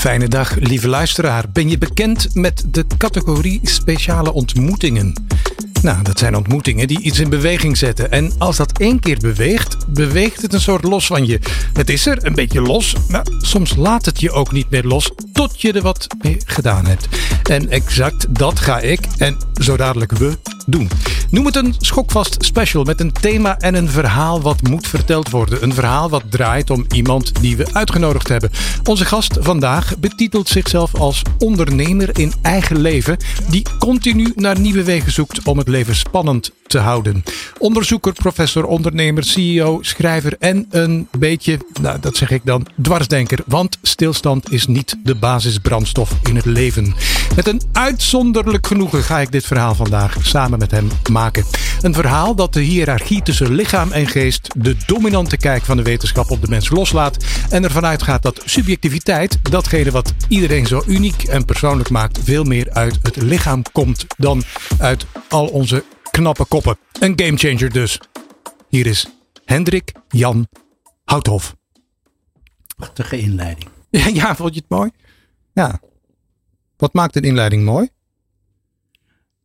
fijne dag, lieve luisteraar. Ben je bekend met de categorie speciale ontmoetingen? Nou, dat zijn ontmoetingen die iets in beweging zetten. En als dat één keer beweegt, beweegt het een soort los van je. Het is er, een beetje los, maar soms laat het je ook niet meer los tot je er wat mee gedaan hebt. En exact dat ga ik en zo dadelijk we doen. Noem het een schokvast special met een thema en een verhaal wat moet verteld worden. Een verhaal wat draait om iemand die we uitgenodigd hebben. Onze gast vandaag betitelt zichzelf als ondernemer in eigen leven, die continu naar nieuwe wegen zoekt om het leven spannend te houden. Onderzoeker, professor, ondernemer, CEO, schrijver en een beetje, nou dat zeg ik dan, dwarsdenker. Want stilstand is niet de basisbrandstof in het leven. Met een uitzonderlijk genoegen ga ik dit verhaal vandaag samen met hem maken. Een verhaal dat de hiërarchie tussen lichaam en geest, de dominante kijk van de wetenschap op de mens loslaat en ervan uitgaat dat subjectiviteit, datgene wat iedereen zo uniek en persoonlijk maakt, veel meer uit het lichaam komt dan uit al onze knappe koppen. Een gamechanger dus. Hier is Hendrik Jan Houthof. Prachtige inleiding. Ja, ja, vond je het mooi? Ja. Wat maakt een inleiding mooi?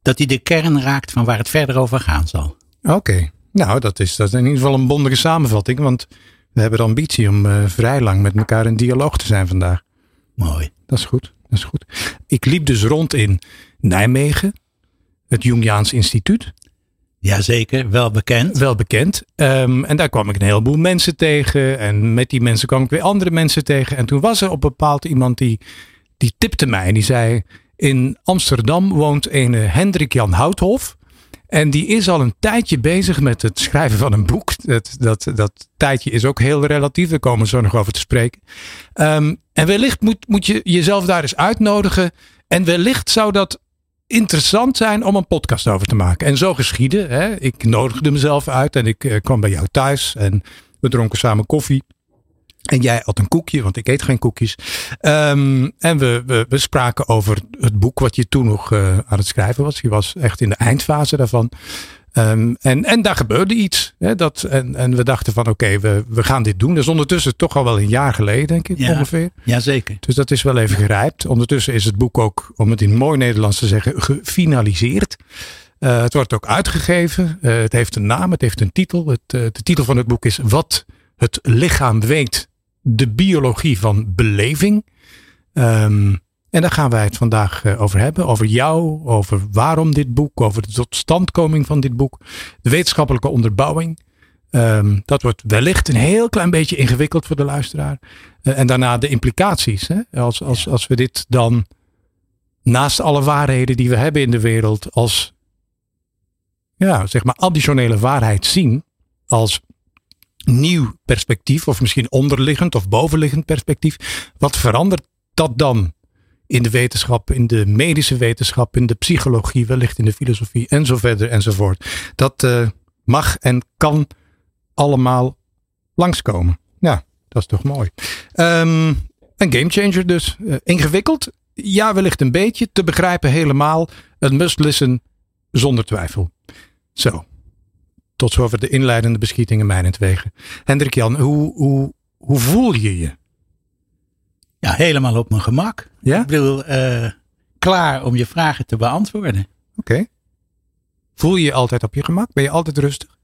Dat hij de kern raakt van waar het verder over gaan zal. Oké. Nou, dat is, dat is in ieder geval een bondige samenvatting. Want we hebben de ambitie om uh, vrij lang met elkaar in dialoog te zijn vandaag. Mooi. Dat is goed. Dat is goed. Ik liep dus rond in Nijmegen, het Jungiaans Instituut. Jazeker, wel bekend. Wel bekend. Um, en daar kwam ik een heleboel mensen tegen. En met die mensen kwam ik weer andere mensen tegen. En toen was er op bepaald iemand die, die tipte mij. En die zei, in Amsterdam woont een Hendrik Jan Houthof. En die is al een tijdje bezig met het schrijven van een boek. Dat, dat, dat tijdje is ook heel relatief. Daar komen we zo nog over te spreken. Um, en wellicht moet, moet je jezelf daar eens uitnodigen. En wellicht zou dat interessant zijn om een podcast over te maken. En zo geschiedde. Hè? Ik nodigde mezelf uit en ik uh, kwam bij jou thuis. En we dronken samen koffie. En jij had een koekje, want ik eet geen koekjes. Um, en we, we, spraken over het boek wat je toen nog uh, aan het schrijven was. Je was echt in de eindfase daarvan. Um, en, en daar gebeurde iets. Hè, dat, en, en we dachten van oké, okay, we, we gaan dit doen. Dat is ondertussen toch al wel een jaar geleden, denk ik ja, ongeveer. Jazeker. Dus dat is wel even gerijpt. Ondertussen is het boek ook, om het in mooi Nederlands te zeggen, gefinaliseerd. Uh, het wordt ook uitgegeven. Uh, het heeft een naam, het heeft een titel. Het, uh, de titel van het boek is Wat het lichaam weet. De biologie van beleving. Um, en daar gaan wij het vandaag over hebben. Over jou, over waarom dit boek, over de totstandkoming van dit boek. De wetenschappelijke onderbouwing. Um, dat wordt wellicht een heel klein beetje ingewikkeld voor de luisteraar. Uh, en daarna de implicaties. Hè? Als, als, als we dit dan naast alle waarheden die we hebben in de wereld als ja, zeg maar additionele waarheid zien. Als nieuw perspectief of misschien onderliggend of bovenliggend perspectief. Wat verandert dat dan in de wetenschap, in de medische wetenschap, in de psychologie, wellicht in de filosofie en zo verder enzovoort. Dat uh, mag en kan allemaal langskomen. Ja, dat is toch mooi. Um, een gamechanger dus. Uh, ingewikkeld? Ja, wellicht een beetje. Te begrijpen helemaal. Een must listen zonder twijfel. Zo. Tot zover de inleidende beschietingen mijnentwegen. Hendrik Jan, hoe, hoe, hoe voel je je? Ja, helemaal op mijn gemak. Ja? Ik bedoel, uh, klaar om je vragen te beantwoorden. Oké. Okay. Voel je je altijd op je gemak? Ben je altijd rustig?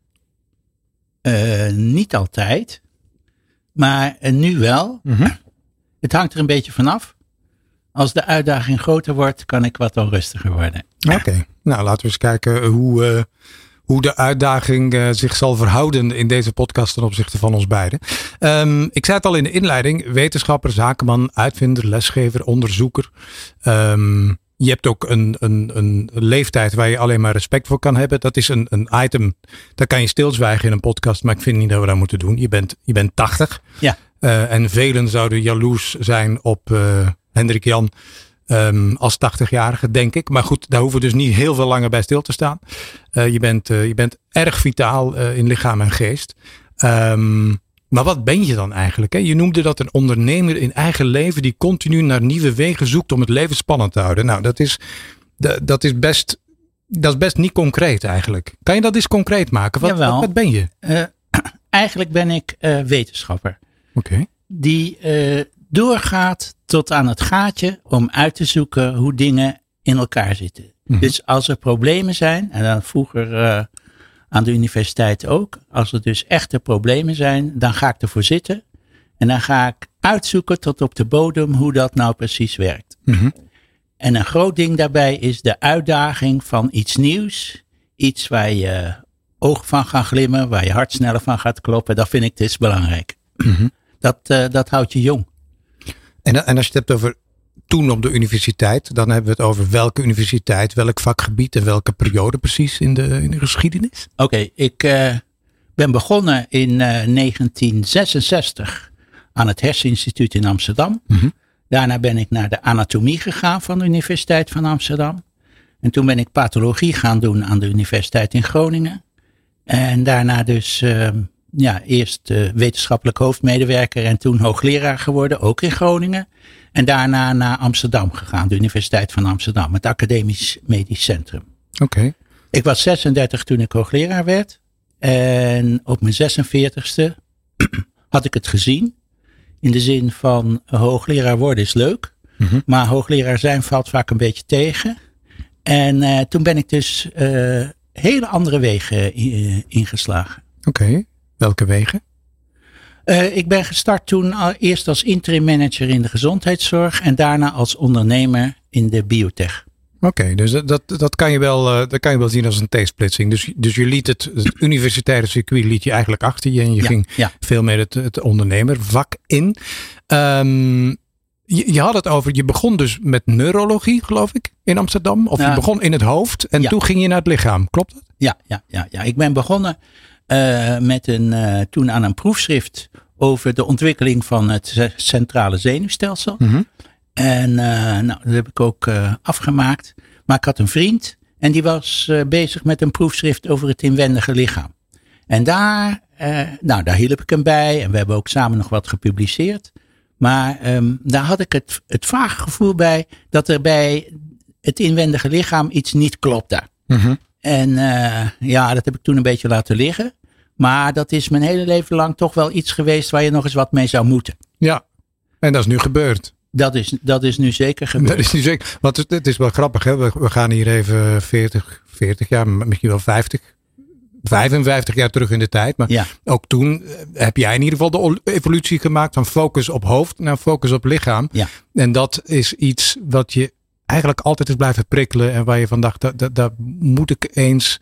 Uh, niet altijd. Maar uh, nu wel. Mhm. Mm -hmm. Het hangt er een beetje vanaf. Als de uitdaging groter wordt, kan ik wat onrustiger worden. Oké. Okay. Nou, laten we eens kijken hoe, uh, hoe de uitdaging uh, zich zal verhouden in deze podcast ten opzichte van ons beiden. Um, ik zei het al in de inleiding. Wetenschapper, zakenman, uitvinder, lesgever, onderzoeker. Um, je hebt ook een, een, een leeftijd waar je alleen maar respect voor kan hebben. Dat is een, een item, daar kan je stilzwijgen in een podcast. Maar ik vind niet dat we dat moeten doen. Je bent, je bent 80. Ja. Uh, en velen zouden jaloers zijn op uh, Hendrik Jan um, als 80-jarige, denk ik. Maar goed, daar hoeven we dus niet heel veel langer bij stil te staan. Uh, je, bent, je bent erg vitaal in lichaam en geest. Um, maar wat ben je dan eigenlijk? Hè? Je noemde dat een ondernemer in eigen leven die continu naar nieuwe wegen zoekt om het leven spannend te houden. Nou, dat is, dat is, best, dat is best niet concreet eigenlijk. Kan je dat eens concreet maken? Wat, wat, wat ben je? Eigenlijk ben ik wetenschapper. Oké. Okay. Die doorgaat tot aan het gaatje om uit te zoeken hoe dingen in elkaar zitten. Mhm. Dus als er problemen zijn, en dan vroeger eh, aan de universiteit ook, als er dus echte problemen zijn, dan ga ik ervoor zitten en dan ga ik uitzoeken tot op de bodem hoe dat nou precies werkt. Mhm. En een groot ding daarbij is de uitdaging van iets nieuws. Iets waar je ogen van gaan glimmen, waar je hart sneller van gaat kloppen. Dat vind ik dus belangrijk. Mhm. Dat, eh, dat houdt je jong. En, en als je het hebt over toen op de universiteit, dan hebben we het over welke universiteit, welk vakgebied en welke periode precies in de, in de geschiedenis? Oké, ik eh, ben begonnen in eh, 1966 aan het Herseninstituut in Amsterdam. Mhm. Daarna ben ik naar de anatomie gegaan van de Universiteit van Amsterdam. En toen ben ik pathologie gaan doen aan de Universiteit in Groningen. En daarna dus ehm, ja, eerst eh, wetenschappelijk hoofdmedewerker en toen hoogleraar geworden, ook in Groningen. En daarna naar Amsterdam gegaan, de Universiteit van Amsterdam, het Academisch Medisch Centrum. Oké. Ik was 36 toen ik hoogleraar werd. En op mijn 46ste had ik het gezien. In de zin van hoogleraar worden is leuk. Mhm. Maar hoogleraar zijn valt vaak een beetje tegen. En eh, toen ben ik dus eh, hele andere wegen ingeslagen. Oké. Welke wegen? Eh, ik ben gestart toen al, eerst als interim manager in de gezondheidszorg. En daarna als ondernemer in de biotech. Oké, dus dat, dat, dat, kan je wel, eh, dat kan je wel zien als een T-splitsing. Dus, dus je liet het, het universitaire circuit liet je eigenlijk achter je en je Ja, ging ja. veel meer het, het ondernemervak in. Ehm, je, je had het over, je begon dus met neurologie, geloof ik, in Amsterdam. Of je begon in het hoofd en toen ging je naar het lichaam. Klopt dat? Ja, ja, ja, ja. Ik ben begonnen eh, met een, eh, toen aan een proefschrift over de ontwikkeling van het ce- centrale zenuwstelsel. Mhm. En eh, nou, dat heb ik ook afgemaakt. Maar ik had een vriend en die was bezig met een proefschrift over het inwendige lichaam. En daar, nou, daar hielp ik hem bij en we hebben ook samen nog wat gepubliceerd. Maar ehm, daar had ik het, het vage gevoel bij dat er bij het inwendige lichaam iets niet klopte. Mhm. En ja, dat heb ik toen een beetje laten liggen. Maar dat is mijn hele leven lang toch wel iets geweest waar je nog eens wat mee zou moeten. Ja, en dat is nu gebeurd. Dat is, dat is nu zeker gebeurd. Dat is niet zeker. Want het, het is wel grappig, hè? We, we gaan hier even 40, 40 jaar, misschien wel 50, 55 jaar terug in de tijd. Maar Ja, ook toen eh, heb jij in ieder geval de ol- evolutie gemaakt van focus op hoofd naar focus op lichaam. ja, En dat is iets wat je eigenlijk altijd is blijven prikkelen. En waar je van dacht, daar, daar moet ik eens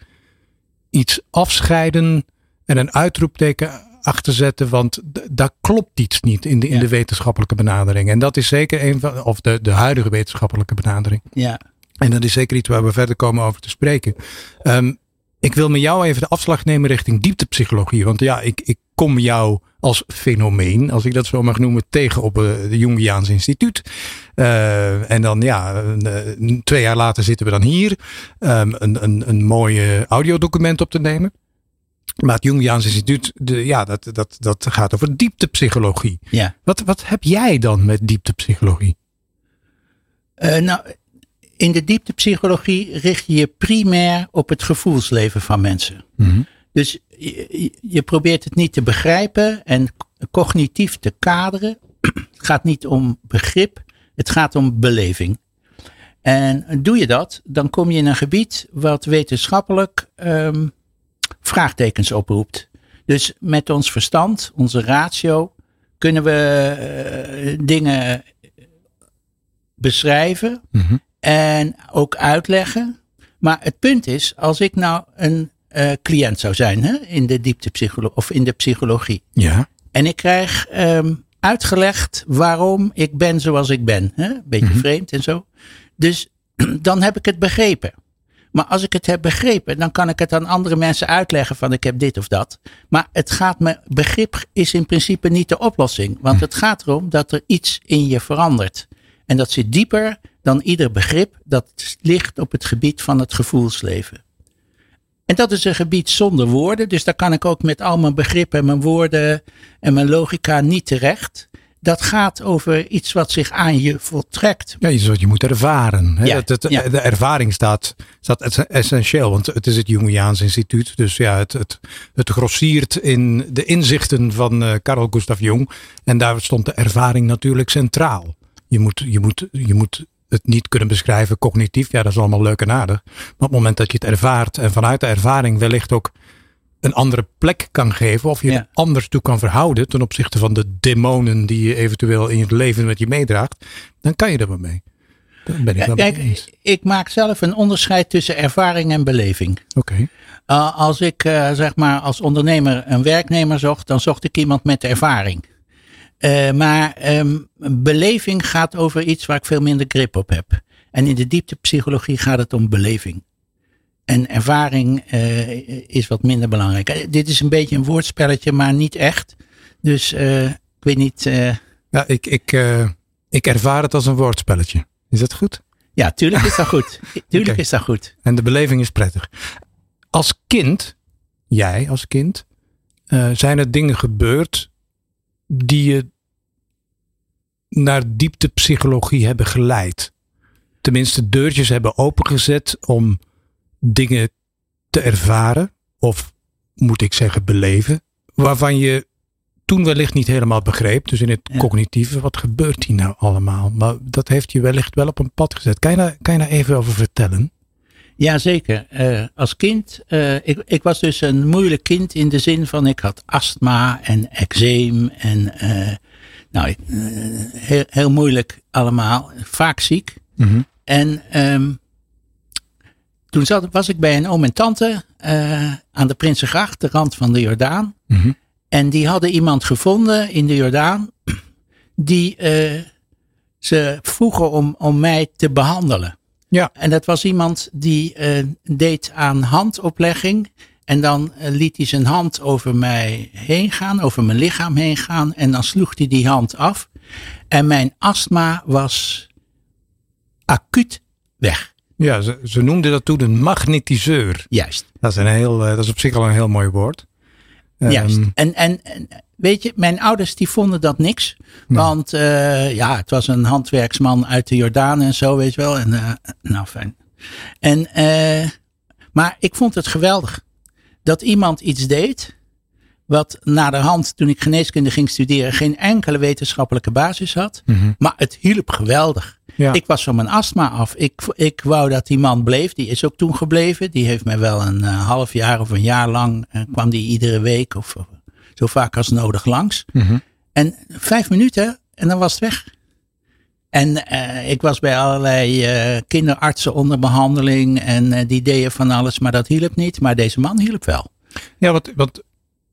iets afscheiden en een uitroepteken achter zetten. Want daar klopt iets niet in de, in Ja. de wetenschappelijke benadering. En dat is zeker een van, of de, de huidige wetenschappelijke benadering. ja. En dat is zeker iets waar we verder komen over te spreken. Ehm, ik wil met jou even de afslag nemen richting dieptepsychologie. Want ja, ik, ik kom jou als fenomeen, als ik dat zo mag noemen, tegen op het Jungiaans Instituut. Eh, en dan ja, eh, twee jaar later zitten we dan hier ehm, een, een, een mooi audiodocument op te nemen. Maar het Jungiaans Instituut, de, ja, dat, dat, dat gaat over dieptepsychologie. ja. Wat, wat heb jij dan met dieptepsychologie? Eh, nou, in de dieptepsychologie richt je je primair op het gevoelsleven van mensen. Mhm. Dus je, je- je probeert het niet te begrijpen en cognitief te kaderen. Het gaat niet om begrip, het gaat om beleving. En doe je dat, dan kom je in een gebied wat wetenschappelijk ehm, vraagtekens oproept. Dus met ons verstand, onze ratio, kunnen we eh, dingen beschrijven Mhm. en ook uitleggen. Maar het punt is, als ik nou een eh, cliënt zou zijn hè, in de dieptepsychologie of in de psychologie. Ja. En ik krijg ehm, uitgelegd waarom ik ben zoals ik ben. Hè? Een beetje vreemd en zo. Dus dan heb ik het begrepen. Maar als ik het heb begrepen, dan kan ik het aan andere mensen uitleggen van ik heb dit of dat. Maar het gaat me, begrip is in principe niet de oplossing. Want het gaat erom dat er iets in je verandert. En dat zit dieper dan ieder begrip dat ligt op het gebied van het gevoelsleven. En dat is een gebied zonder woorden. Dus daar kan ik ook met al mijn begrippen en mijn woorden en mijn logica niet terecht. Dat gaat over iets wat zich aan je voltrekt. Ja, iets wat je moet ervaren. Hè? Ja, Het- het- ja. De ervaring staat, staat es- essentieel, want het is het Jungiaans instituut. Dus ja, het, het, het grossiert in de inzichten van eh Carl Gustav Jung. En daar stond de ervaring natuurlijk centraal. Je moet, je, moet, je moet het niet kunnen beschrijven cognitief. Ja, dat is allemaal leuk en aardig. Maar op het moment dat je het ervaart en vanuit de ervaring wellicht ook een andere plek kan geven. Of je Ja. anders toe kan verhouden ten opzichte van de demonen die je eventueel in het leven met je meedraagt. Dan kan je er wel mee. Daar ben ik wel Kijk, eens. ik maak zelf een onderscheid tussen ervaring en beleving. Oké. Uh, als ik uh, zeg maar als ondernemer een werknemer zocht, dan zocht ik iemand met ervaring. Uh, maar um, beleving gaat over iets waar ik veel minder grip op heb. En in de dieptepsychologie gaat het om beleving. En ervaring uh, is wat minder belangrijk. Dit is een beetje een woordspelletje, maar niet echt. Dus uh, ik weet niet. Ja, ik, ik, ik ervaar het als een woordspelletje. Is dat goed? Ja, tuurlijk is dat goed. tuurlijk okay. is dat goed. En de beleving is prettig. Als kind, jij als kind, uh, zijn er dingen gebeurd die je naar dieptepsychologie hebben geleid? Tenminste, deurtjes hebben opengezet om dingen te ervaren, of moet ik zeggen beleven, waarvan je toen wellicht niet helemaal begreep. Dus in het ja. cognitieve, wat gebeurt hier nou allemaal? Maar dat heeft je wellicht wel op een pad gezet. Kan je daar, kan je daar even over vertellen? Jazeker. Uh, als kind, uh, ik, ik was dus een moeilijk kind in de zin van ik had astma en eczeem en uh, nou, heel, heel moeilijk allemaal, vaak ziek. Mhm. Mm -hmm. En um, toen zat, was ik bij een oom en tante aan de Prinsengracht, de rand van de Jordaan. Mm -hmm. En die hadden iemand gevonden in de Jordaan die uh, ze vroegen om, om mij te behandelen. Ja. En dat was iemand die uh, deed aan handoplegging. En dan liet hij zijn hand over mij heen gaan, over mijn lichaam heen gaan. En dan sloeg hij die hand af. En mijn astma was acuut weg. Ja, ze, ze noemden dat toen een magnetiseur. Juist. Dat is, een heel, dat is op zich al een heel mooi woord. Juist. Um, en, en, en, weet je, mijn ouders die vonden dat niks. Want uh, ja, het was een handwerksman uit de Jordaan en zo, weet je wel. En, uh, nou, fijn. En, uh, maar ik vond het geweldig dat iemand iets deed. Wat na de hand, toen ik geneeskunde ging studeren, geen enkele wetenschappelijke basis had. Mm -hmm. Maar het hielp geweldig. Ja. Ik was van mijn astma af. Ik, ik wou dat die man bleef. Die is ook toen gebleven. Die heeft mij wel een uh, half jaar of een jaar lang. Uh, kwam die iedere week of uh, zo vaak als nodig langs. Mm -hmm. En vijf minuten en dan was het weg. En uh, ik was bij allerlei uh, kinderartsen onder behandeling. En uh, die deden van alles, maar dat hielp niet. Maar deze man hielp wel. Ja, wat, wat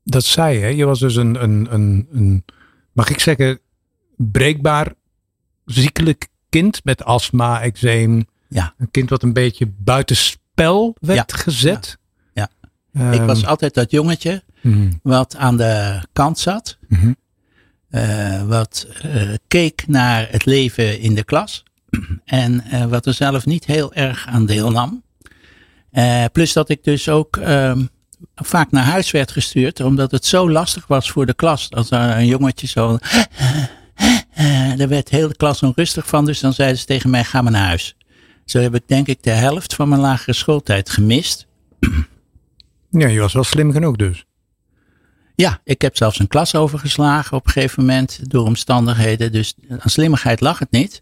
dat zei je. Je was dus een, een, een, een mag ik zeggen, breekbaar ziekelijk kind met astma, eczeem. Ja. Een kind wat een beetje buitenspel werd ja. gezet. Ja. ja. Um, ik was altijd dat jongetje mm. wat aan de kant zat. Mm -hmm. uh, wat uh, keek naar het leven in de klas. en uh, wat er zelf niet heel erg aan deelnam. Plus dat ik dus ook um, vaak naar huis werd gestuurd. Omdat het zo lastig was voor de klas. Als er een jongetje zo... Uh, daar werd heel de klas onrustig van, dus dan zeiden ze tegen mij: ga maar naar huis. Zo heb ik denk ik de helft van mijn lagere schooltijd gemist. Ja, je was wel slim genoeg dus. Ja, ik heb zelfs een klas overgeslagen op een gegeven moment door omstandigheden. Dus aan slimmigheid lag het niet.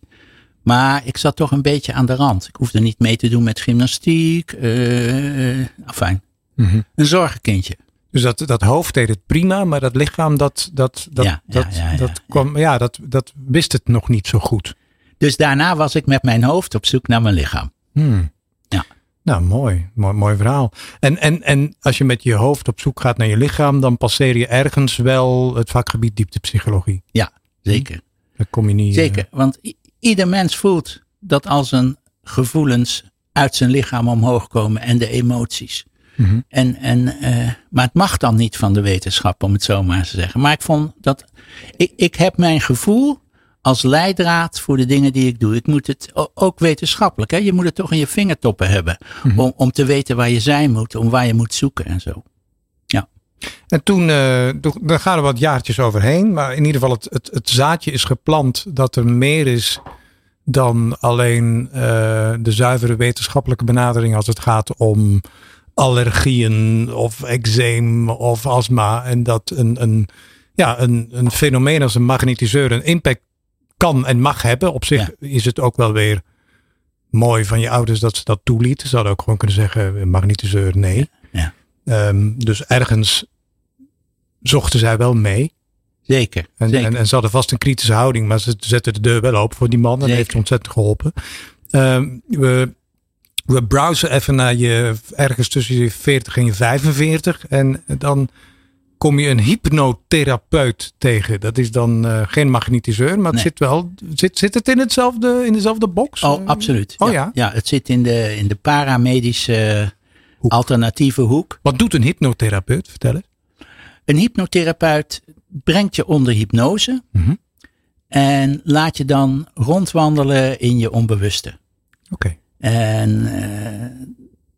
Maar ik zat toch een beetje aan de rand. Ik hoefde niet mee te doen met gymnastiek. Uh, fijn. Mm -hmm. Een zorgenkindje. Dus dat, dat hoofd deed het prima, maar dat lichaam, dat, dat, dat, ja, dat, ja, ja, dat, kwam, ja, dat, dat wist het nog niet zo goed. Dus daarna was ik met mijn hoofd op zoek naar mijn lichaam. Hmm. Ja. Nou, mooi. Mooi, mooi verhaal. En, en, en als je met je hoofd op zoek gaat naar je lichaam, dan passeer je ergens wel het vakgebied dieptepsychologie. Ja, zeker. Dan kom je niet. Zeker, want ieder mens voelt dat als een gevoelens uit zijn lichaam omhoog komen en de emoties. Mm -hmm. En, en, uh, maar het mag dan niet van de wetenschap, om het zo maar te zeggen. Maar ik vond dat. Ik, ik heb mijn gevoel als leidraad voor de dingen die ik doe. Ik moet het ook wetenschappelijk. Hè? Je moet het toch in je vingertoppen hebben. Mhm. Mm -hmm. om, om te weten waar je zijn moet, om waar je moet zoeken en zo. Ja. En toen, uh, dan gaan er wat jaartjes overheen. Maar in ieder geval, het, het, het zaadje is geplant dat er meer is dan alleen uh, de zuivere wetenschappelijke benadering als het gaat om allergieën of eczeem of astma. En dat een, een, ja, een, een fenomeen als een magnetiseur een impact kan en mag hebben. Op zich is het ook wel weer mooi van je ouders dat ze dat toelieten. Ze hadden ook gewoon kunnen zeggen, magnetiseur nee. Ja. Um, dus ergens zochten zij wel mee. Zeker, en, zeker. En, en, ze hadden vast een kritische houding, maar ze zetten de deur wel open voor die man. En dat heeft ontzettend geholpen. Um, we, we browsen even naar je ergens tussen je 40 en je 45. En dan kom je een hypnotherapeut tegen. Dat is dan uh, geen magnetiseur, maar het zit wel. Zit, zit het in, hetzelfde, in dezelfde box? Oh, absoluut. Oh ja. Ja, het zit in de, in de paramedische hoek. alternatieve hoek. Wat doet een hypnotherapeut? Vertel eens. Een hypnotherapeut brengt je onder hypnose. Mhm. En laat je dan rondwandelen in je onbewuste. Oké. En uh,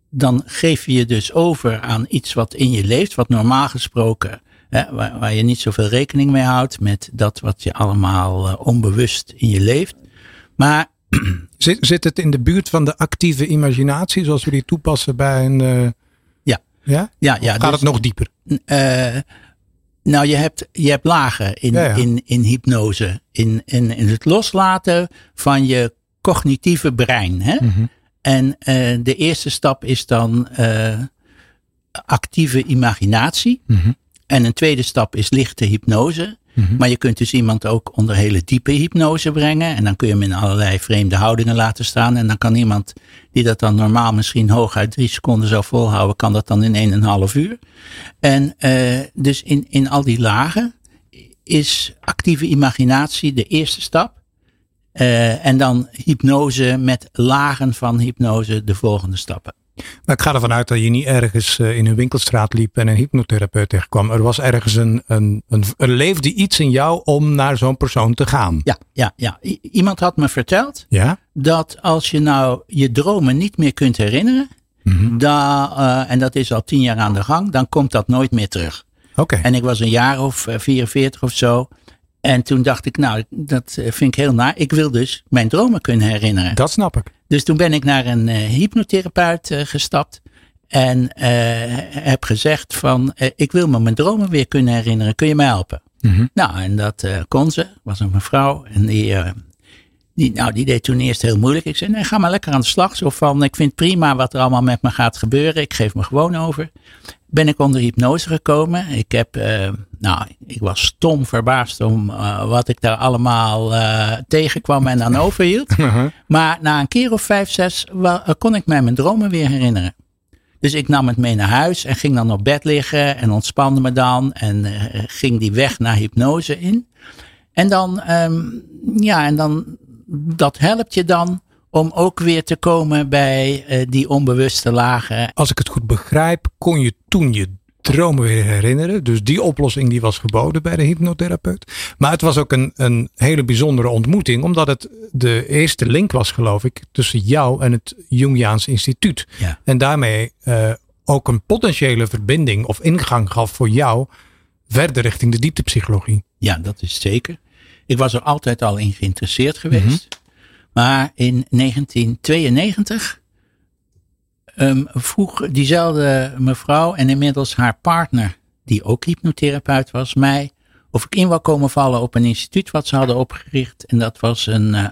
dan geef je je dus over aan iets wat in je leeft, wat normaal gesproken, hè, waar, waar, je niet zoveel rekening mee houdt met dat wat je allemaal uh, onbewust in je leeft. Maar. Zit, zit het in de buurt van de actieve imaginatie, zoals we die toepassen bij een. Uh, ja. Ja? Ja, ja. Gaat dus, het nog dieper? nou, je hebt, je hebt lagen in, ja, ja. in, in hypnose. In, in, in het loslaten van je cognitieve brein. Hè? Mhm. En uh, de eerste stap is dan uh, actieve imaginatie. Mhm. En een tweede stap is lichte hypnose. Mhm. Maar je kunt dus iemand ook onder hele diepe hypnose brengen. En dan kun je hem in allerlei vreemde houdingen laten staan. En dan kan iemand die dat dan normaal misschien hooguit drie seconden zou volhouden, kan dat dan in een en een half uur. En uh, dus in, in al die lagen is actieve imaginatie de eerste stap. Uh, en dan hypnose met lagen van hypnose de volgende stappen. Maar ik ga ervan uit dat je niet ergens uh, in een winkelstraat liep en een hypnotherapeut tegenkwam. Er was ergens een, een, een er leefde iets in jou om naar zo'n persoon te gaan. Ja, ja, ja. I iemand had me verteld ja? dat als je nou je dromen niet meer kunt herinneren, mm -hmm. da, uh, en dat is al tien jaar aan de gang, dan komt dat nooit meer terug. Oké. Okay. En ik was een jaar of 44 of zo. En toen dacht ik, nou, dat vind ik heel naar. Ik wil dus mijn dromen kunnen herinneren. Dat snap ik. Dus toen ben ik naar een uh, hypnotherapeut uh, gestapt. En uh, heb gezegd van, ik wil me mijn dromen weer kunnen herinneren. Kun je me helpen? Mm -hmm. Nou, en dat kon ze. Was een mevrouw. En die, die, nou, die deed toen eerst heel moeilijk. Ik zei, nee, ga maar lekker aan de slag. Zo van, ik vind prima wat er allemaal met me gaat gebeuren. Ik geef me gewoon over ben ik onder hypnose gekomen. Ik heb, uh, nou, ik was stom verbaasd om uh, wat ik daar allemaal uh, tegenkwam en aan overhield. Uh -huh. Maar na een keer of vijf, zes kon ik mij mijn dromen weer herinneren. Dus ik nam het mee naar huis en ging dan op bed liggen en ontspande me dan en ging die weg naar hypnose in. En dan, um, ja, en dan, dat helpt je dan om ook weer te komen bij uh, die onbewuste lagen. Als ik het goed begrijp, kon je toen je dromen weer herinneren. Dus die oplossing die was geboden bij de hypnotherapeut. Maar het was ook een, een hele bijzondere ontmoeting, omdat het de eerste link was, geloof ik, tussen jou en het Jungiaans Instituut. Ja. En daarmee uh, ook een potentiële verbinding of ingang gaf voor jou verder richting de dieptepsychologie. Ja, dat is zeker. Ik was er altijd al in geïnteresseerd geweest. Mm -hmm. Maar in 1992 um, vroeg diezelfde mevrouw en inmiddels haar partner, die ook hypnotherapeut was, mij of ik in wou komen vallen op een instituut wat ze hadden opgericht. En dat was een, uh,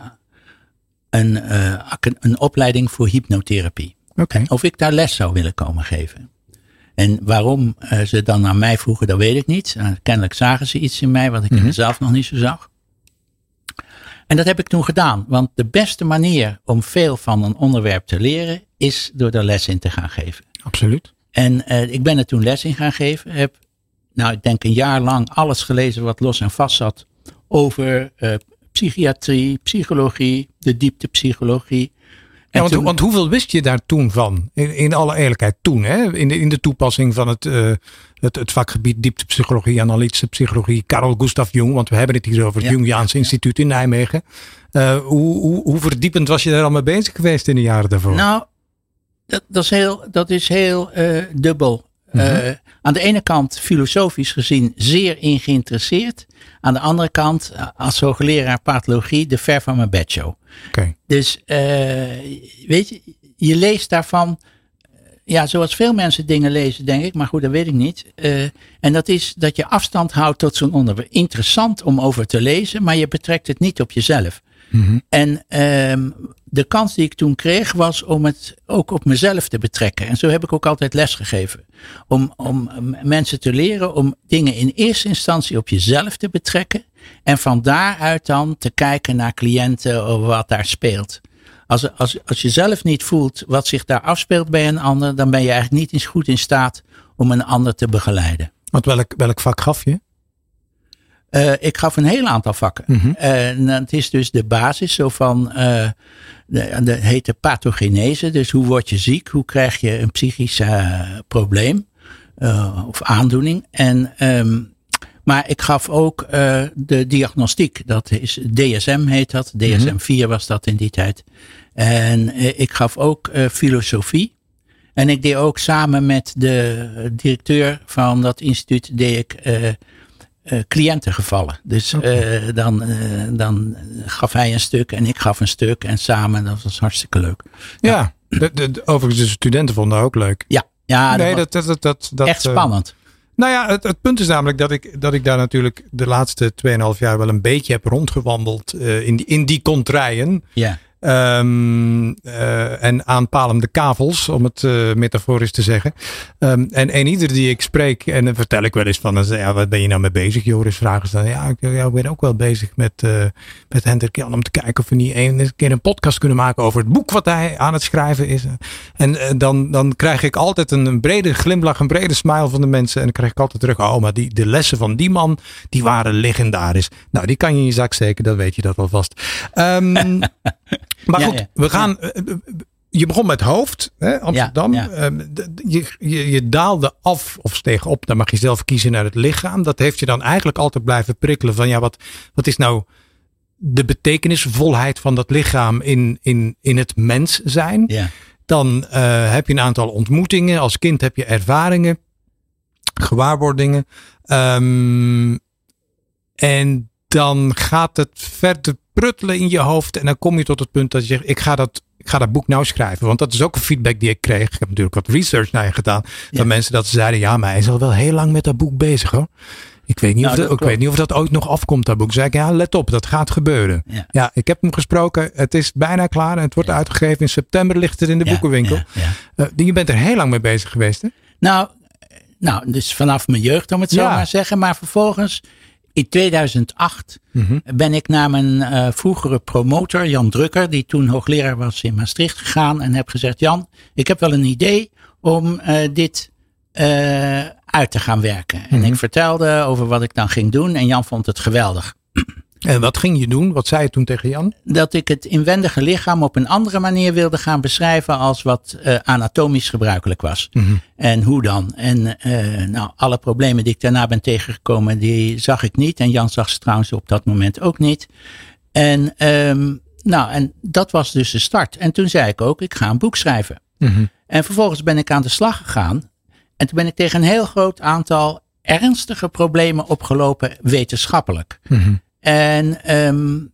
een, uh, een opleiding voor hypnotherapie. Okay. Of ik daar les zou willen komen geven. En waarom uh, ze dan naar mij vroegen, dat weet ik niet. kennelijk zagen ze iets in mij wat ik Mhm. mm -hmm. zelf nog niet zo zag. En dat heb ik toen gedaan. Want de beste manier om veel van een onderwerp te leren is door er les in te gaan geven. Absoluut. En uh, ik ben er toen les in gaan geven. Heb, nou, ik denk een jaar lang alles gelezen wat los en vast zat over uh, psychiatrie, psychologie, de dieptepsychologie. Ja, want, toen, want, hoeveel wist je daar toen van? In, in alle eerlijkheid toen, hè? In, de, in de toepassing van het, uh, het, het vakgebied dieptepsychologie, analytische psychologie, Carl Gustav Jung, want we hebben het hier over het. Jungiaans Instituut in Nijmegen. Uh, hoe, hoe, hoe verdiepend was je daar al mee bezig geweest in de jaren daarvoor? Nou, dat, dat is heel, dat is heel uh, dubbel. Uh, aan de ene kant filosofisch gezien zeer in geïnteresseerd. Aan de andere kant als hoogleraar pathologie de ver van mijn bedshow. Okay. Dus uh, weet je, je leest daarvan ja, zoals veel mensen dingen lezen, denk ik, maar goed, dat weet ik niet. Uh, en dat is dat je afstand houdt tot zo'n onderwerp. Interessant om over te lezen, maar je betrekt het niet op jezelf. Mm -hmm. En um, de kans die ik toen kreeg was om het ook op mezelf te betrekken. En zo heb ik ook altijd lesgegeven. Om, om mensen te leren om dingen in eerste instantie op jezelf te betrekken. En van daaruit dan te kijken naar cliënten of wat daar speelt. Als, als, als je zelf niet voelt wat zich daar afspeelt bij een ander, dan ben je eigenlijk niet eens goed in staat om een ander te begeleiden. Want welk, welk vak gaf je? Uh, ik gaf een heel aantal vakken. Mm -hmm. En het is dus de basis zo van, uh, de, de heet de pathogenese. Dus hoe word je ziek? Hoe krijg je een psychisch uh, probleem of aandoening? En, um, maar ik gaf ook de diagnostiek. Dat is DSM heet dat. DSM 4 was dat in die tijd. En ik gaf ook filosofie. En ik deed ook samen met de directeur van dat instituut deed ik uh, cliëntengevallen. Dus okay. uh, dan, uh, dan gaf hij een stuk en ik gaf een stuk en samen, dat was hartstikke leuk. Ja, ja de, de, overigens de studenten vonden ook leuk. Ja, ja nee, dat, dat, dat, dat, echt spannend. Nou ja, het, het, punt is namelijk dat ik, dat ik daar natuurlijk de laatste 2,5 jaar wel een beetje heb rondgewandeld in, die, in die contraien. Ja. Um, uh, en aanpalende kavels, om het uh, metaforisch te zeggen. Um, en een ieder die ik spreek, en dan vertel ik wel eens van, ja, wat ben je nou mee bezig? Joris vragen dan, ja, ik, ben ook wel bezig met, uh, met Hendrik Jan om te kijken of we niet een, keer een podcast kunnen maken over het boek wat hij aan het schrijven is. En dan, dan krijg ik altijd een, brede glimlach, een brede smile van de mensen. En dan krijg ik altijd terug, oh, maar die, de lessen van die man, die waren legendarisch. Nou, die kan je in je zak steken, dat weet je dat alvast. Um, Maar goed, ja, we gaan. Je begon met hoofd, hè, Amsterdam. Je, je, je, daalde af of steeg op, dan mag je zelf kiezen naar het lichaam. Dat heeft je dan eigenlijk altijd blijven prikkelen van ja, wat, wat is nou de betekenisvolheid van dat lichaam in, in, in het mens zijn? Dan uh, heb je een aantal ontmoetingen. Als kind heb je ervaringen, gewaarwordingen. Um, en dan gaat het verder pruttelen in je hoofd. En dan kom je tot het punt dat je zegt, ik ga dat, ik ga dat boek nou schrijven. Want dat is ook een feedback die ik kreeg. Ik heb natuurlijk wat research naar je gedaan. Ja. Van mensen dat ze zeiden, ja, maar hij is al wel heel lang met dat boek bezig hoor. Ik weet, niet nou, of dat, ik weet niet of dat ooit nog afkomt, dat boek. Zeg ik, ja, let op, dat gaat gebeuren. Ja. ja. ik heb hem gesproken. Het is bijna klaar en het wordt ja. uitgegeven. In september ligt het in de boekenwinkel. Uh, je bent er heel lang mee bezig geweest, hè? Nou, nou dus vanaf mijn jeugd, om het zo maar zeggen. Maar vervolgens in 2008 mm-hmm. ben ik naar mijn uh, vroegere promotor, Jan Drukker, die toen hoogleraar was in Maastricht, gegaan en heb gezegd: Jan, ik heb wel een idee om uh, dit uh, uit te gaan werken. En ik vertelde over wat ik dan ging doen en Jan vond het geweldig. En wat ging je doen? Wat zei je toen tegen Jan? Dat ik het inwendige lichaam op een andere manier wilde gaan beschrijven als wat uh, anatomisch gebruikelijk was. Mm-hmm. En hoe dan? En uh, nou, alle problemen die ik daarna ben tegengekomen, die zag ik niet. En Jan zag ze trouwens op dat moment ook niet. En, um, nou, en dat was dus de start. En toen zei ik ook, ik ga een boek schrijven. Mm-hmm. En vervolgens ben ik aan de slag gegaan. En toen ben ik tegen een heel groot aantal ernstige problemen opgelopen wetenschappelijk. Mm-hmm. En, um,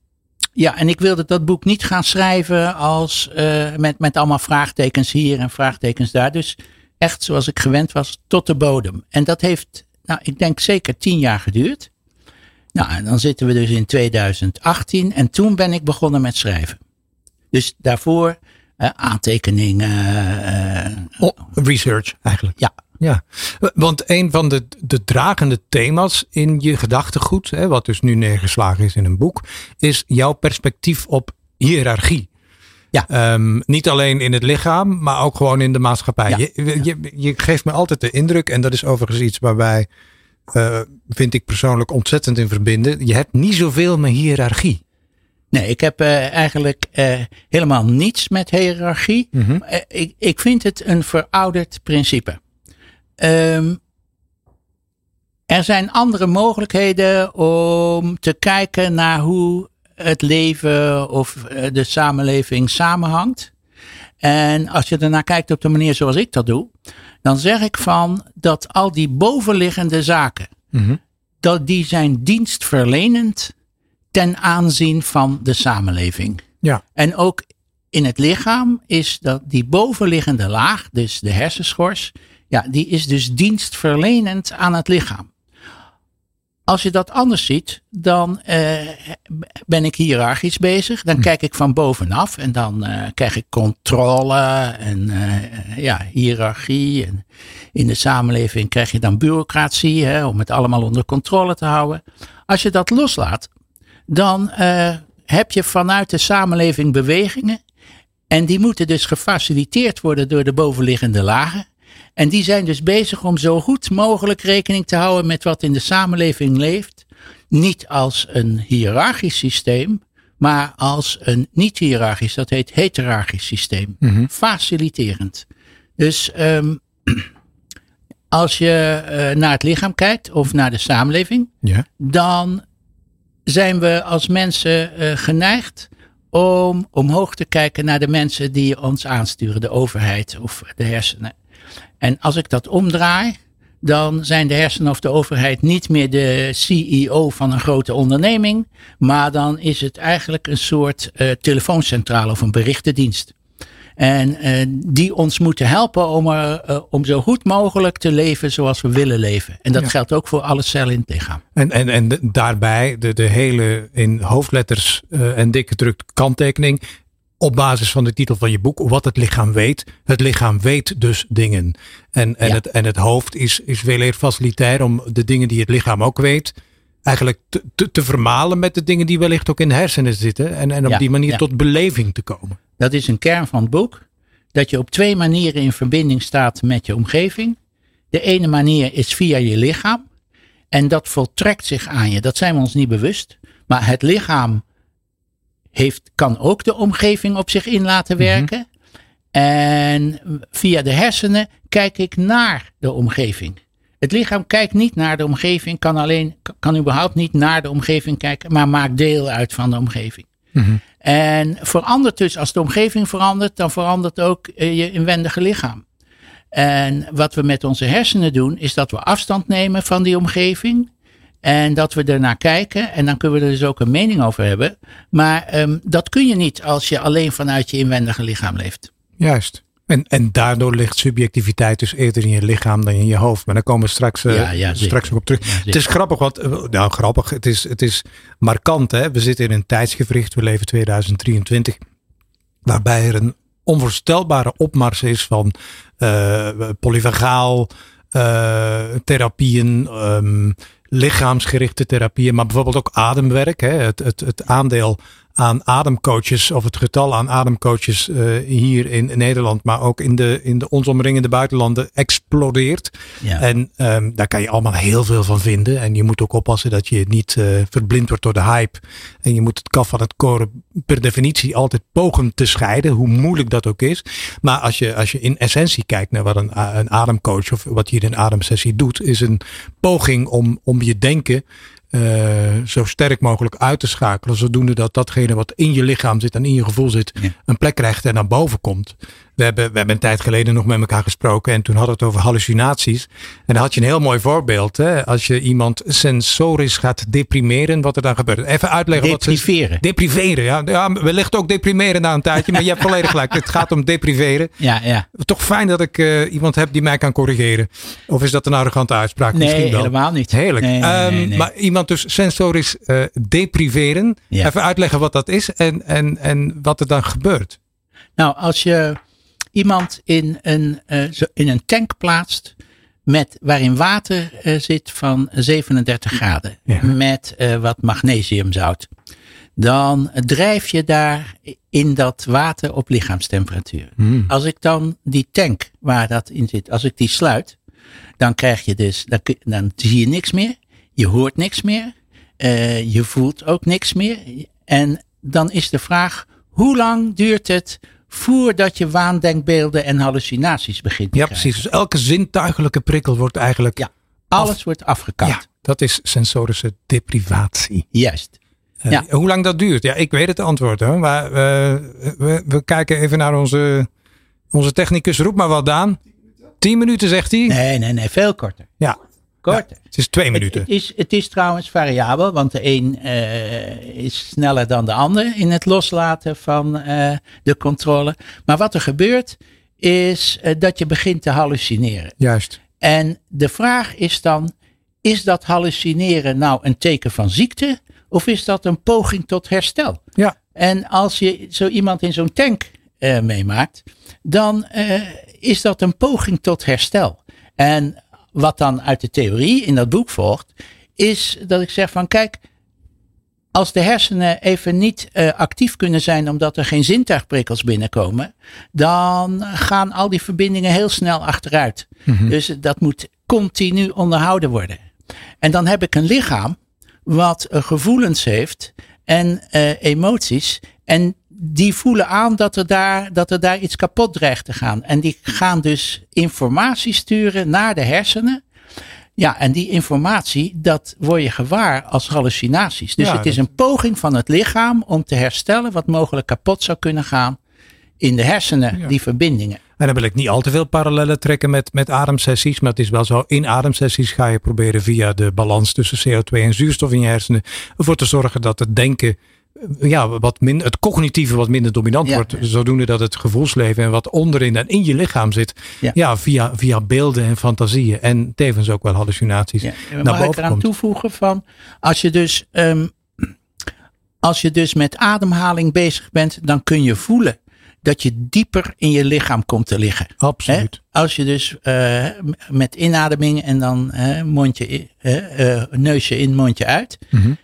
ja, en ik wilde dat boek niet gaan schrijven als uh, met, met allemaal vraagtekens hier en vraagtekens daar. Dus echt zoals ik gewend was, tot de bodem. En dat heeft, nou, ik denk zeker tien jaar geduurd. Nou, en dan zitten we dus in 2018 en toen ben ik begonnen met schrijven. Dus daarvoor uh, aantekeningen. Uh, oh, research eigenlijk. Ja, ja, want een van de, de dragende thema's in je gedachtegoed, hè, wat dus nu neergeslagen is in een boek, is jouw perspectief op hiërarchie. Ja. Um, niet alleen in het lichaam, maar ook gewoon in de maatschappij. Ja. Je, je, je, geeft me altijd de indruk, en dat is overigens iets waarbij, uh, vind ik persoonlijk ontzettend in verbinden. Je hebt niet zoveel met hiërarchie. Nee, ik heb uh, eigenlijk uh, helemaal niets met hiërarchie. Uh, ik, ik vind het een verouderd principe. Um, er zijn andere mogelijkheden om te kijken naar hoe het leven of de samenleving samenhangt. En als je ernaar kijkt op de manier zoals ik dat doe, dan zeg ik van dat al die bovenliggende zaken, Mhm. dat die zijn dienstverlenend ten aanzien van de samenleving. Ja. En ook in het lichaam is dat die bovenliggende laag, dus de hersenschors, ja, die is dus dienstverlenend aan het lichaam. Als je dat anders ziet, dan eh, ben ik hiërarchisch bezig. Dan kijk ik van bovenaf en dan eh, krijg ik controle en eh, ja, hiërarchie. En in de samenleving krijg je dan bureaucratie hè, om het allemaal onder controle te houden. Als je dat loslaat, dan heb je vanuit de samenleving bewegingen. En die moeten dus gefaciliteerd worden door de bovenliggende lagen. En die zijn dus bezig om zo goed mogelijk rekening te houden met wat in de samenleving leeft. Niet als een hiërarchisch systeem, maar als een niet-hiërarchisch, dat heet heterarchisch systeem. Faciliterend. Dus ehm, als je eh, naar het lichaam kijkt of naar de samenleving, Ja. dan zijn we als mensen eh, geneigd om omhoog te kijken naar de mensen die ons aansturen, de overheid of de hersenen. En als ik dat omdraai, dan zijn de hersenen of de overheid niet meer de CEO van een grote onderneming, maar dan is het eigenlijk een soort eh, telefooncentrale of een berichtendienst. En eh, die ons moeten helpen om, er, eh, om zo goed mogelijk te leven zoals we willen leven. En dat Ja. geldt ook voor alle cellen in het lichaam. En, en, en daarbij de, de hele in hoofdletters en dik gedrukt kanttekening. Op basis van de titel van je boek, wat het lichaam weet. Het lichaam weet dus dingen. En, en, Ja. het, en het hoofd is, is veel eer facilitair om de dingen die het lichaam ook weet. Eigenlijk te, te, te vermalen met de dingen die wellicht ook in de hersenen zitten. En, en op Ja, die manier ja. tot beleving te komen. Dat is een kern van het boek. Dat je op twee manieren in verbinding staat met je omgeving. De ene manier is via je lichaam. En dat voltrekt zich aan je. Dat zijn we ons niet bewust. Maar het lichaam heeft, kan ook de omgeving op zich in laten werken. En via de hersenen kijk ik naar de omgeving. Het lichaam kijkt niet naar de omgeving, kan alleen, kan überhaupt niet naar de omgeving kijken, maar maakt deel uit van de omgeving. En verandert dus, als de omgeving verandert, dan verandert ook eh, je inwendige lichaam. En wat we met onze hersenen doen, is dat we afstand nemen van die omgeving. En dat we ernaar kijken. En dan kunnen we er dus ook een mening over hebben. Maar ehm, dat kun je niet als je alleen vanuit je inwendige lichaam leeft. Juist. En, en daardoor ligt subjectiviteit dus eerder in je lichaam dan in je hoofd. Maar daar komen we straks, eh, Ja, ja, zeker. straks nog op terug. Ja, het is grappig, want, eh, nou grappig, het is, het is markant. Hè? We zitten in een tijdsgevricht, we leven 2023, waarbij er een onvoorstelbare opmars is van eh polyvagaal eh, therapieën, ehm, lichaamsgerichte therapieën, maar bijvoorbeeld ook ademwerk. Hè? Het, het, het aandeel aan ademcoaches of het getal aan ademcoaches eh, hier in Nederland, maar ook in de, in de ons omringende buitenlanden explodeert. Ja. En ehm, daar kan je allemaal heel veel van vinden. En je moet ook oppassen dat je niet eh, verblind wordt door de hype. En je moet het kaf van het koren per definitie altijd pogen te scheiden, hoe moeilijk dat ook is. Maar als je, als je in essentie kijkt naar wat een, een ademcoach of wat hier in een ademsessie doet, is een poging om, om je denken zo sterk mogelijk uit te schakelen. Zodoende dat datgene wat in je lichaam zit en in je gevoel zit, Ja. een plek krijgt en naar boven komt. We hebben, we hebben een tijd geleden nog met elkaar gesproken en toen hadden we het over hallucinaties. En dan had je een heel mooi voorbeeld. Hè? Als je iemand sensorisch gaat deprimeren, wat er dan gebeurt. Even uitleggen wat Depriveren. Depriveren, ja. ja. Wellicht ook deprimeren na een tijdje, maar je hebt volledig gelijk. Het gaat om depriveren. Ja, ja. Toch fijn dat ik eh, iemand heb die mij kan corrigeren. Of is dat een arrogante uitspraak? Nee, Misschien wel. helemaal niet. Heerlijk. Nee, nee, Ehm, nee. Maar iemand dus sensorisch eh, depriveren. Ja. Even uitleggen wat dat is en, en, en wat er dan gebeurt. Nou, als je iemand in een, eh, in een tank plaatst met, waarin water eh, zit van 37 graden Ja. met eh, wat magnesiumzout, dan drijf je daar in dat water op lichaamstemperatuur. Als ik dan die tank waar dat in zit, als ik die sluit, dan krijg je dus, dan, zie je niks meer, je hoort niks meer, je voelt ook niks meer. En dan is de vraag, hoe lang duurt het voordat je waandenkbeelden en hallucinaties begint te Ja, krijgen? precies. Dus elke zintuigelijke prikkel wordt eigenlijk. Ja, alles wordt afgekapt. Ja, dat is sensorische deprivatie. Juist. Eh, Ja. Hoe lang dat duurt? Ja, ik weet het antwoord hoor. Maar eh, we, we kijken even naar onze Onze technicus roept maar wat aan. Tien minuten zegt hij. Nee, nee, nee, veel korter. Ja. Korter. het is twee minuten. Het, het, is, het is trouwens variabel, want de een uh, is sneller dan de ander in het loslaten van uh, de controle. Maar wat er gebeurt, is uh, dat je begint te hallucineren. Juist. En de vraag is dan: is dat hallucineren nou een teken van ziekte? Of is dat een poging tot herstel? Ja. En als je zo iemand in zo'n tank meemaakt, dan is dat een poging tot herstel. En wat dan uit de theorie in dat boek volgt, is dat ik zeg van kijk, als de hersenen even niet uh, actief kunnen zijn omdat er geen zintuigprikkels binnenkomen, dan gaan al die verbindingen heel snel achteruit. Mm -hmm. Dus dat moet continu onderhouden worden. En dan heb ik een lichaam wat uh, gevoelens heeft en uh, emoties. En die voelen aan dat er, daar, dat er daar iets kapot dreigt te gaan. En die gaan dus informatie sturen naar de hersenen. Ja, en die informatie, dat word je gewaar als hallucinaties. Dus ja, het is een poging van het lichaam om te herstellen wat mogelijk kapot zou kunnen gaan in de hersenen, ja. die verbindingen. En dan wil ik niet al te veel parallellen trekken met, met ademsessies. Maar het is wel zo, in ademsessies ga je proberen via de balans tussen CO2 en zuurstof in je hersenen. ervoor te zorgen dat het denken, ja, wat min, het cognitieve wat minder dominant ja. wordt. Zodoende dat het gevoelsleven en wat onderin en in je lichaam zit. Ja, ja via, via beelden en fantasieën. En tevens ook wel hallucinaties. Ja, naar mag ik eraan toevoegen van, als je dus... Um, als je dus met ademhaling bezig bent, dan kun je voelen dat je dieper in je lichaam komt te liggen. Absoluut. He? Als je dus uh, met inademing en dan uh, mondje, uh, neusje in, mondje uit. Mm -hmm.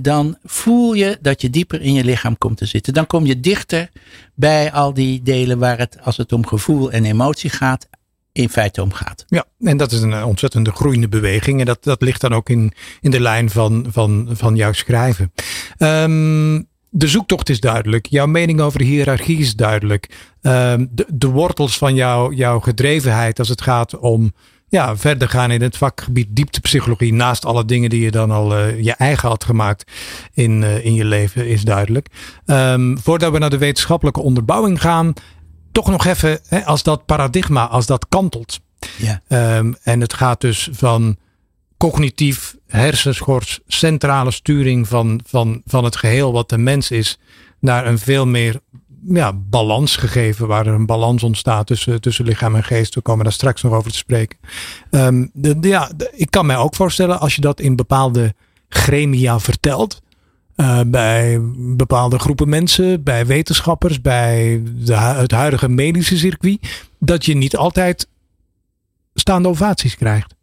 Dan voel je dat je dieper in je lichaam komt te zitten. Dan kom je dichter bij al die delen waar het, als het om gevoel en emotie gaat, in feite om gaat. Ja, en dat is een ontzettende groeiende beweging. En dat, dat ligt dan ook in, in de lijn van, van, van jouw schrijven. Um, de zoektocht is duidelijk. Jouw mening over de hiërarchie is duidelijk. Um, de, de, wortels van jouw, jouw gedrevenheid als het gaat om ja, verder gaan in het vakgebied dieptepsychologie. Naast alle dingen die je dan al uh, je eigen had gemaakt in, uh, in je leven is duidelijk. Um, voordat we naar de wetenschappelijke onderbouwing gaan. Toch nog even hè, als dat paradigma, als dat kantelt. Ja. Um, en het gaat dus van cognitief hersenschors, centrale sturing van, van, van het geheel wat de mens is, naar een veel meer ja, balans gegeven, waar er een balans ontstaat tussen, tussen lichaam en geest. We komen daar straks nog over te spreken. Um, de, ja, ik kan mij ook voorstellen, als je dat in bepaalde gremia vertelt, uh, bij bepaalde groepen mensen, bij wetenschappers, bij de, het huidige medische circuit, dat je niet altijd staande ovaties krijgt.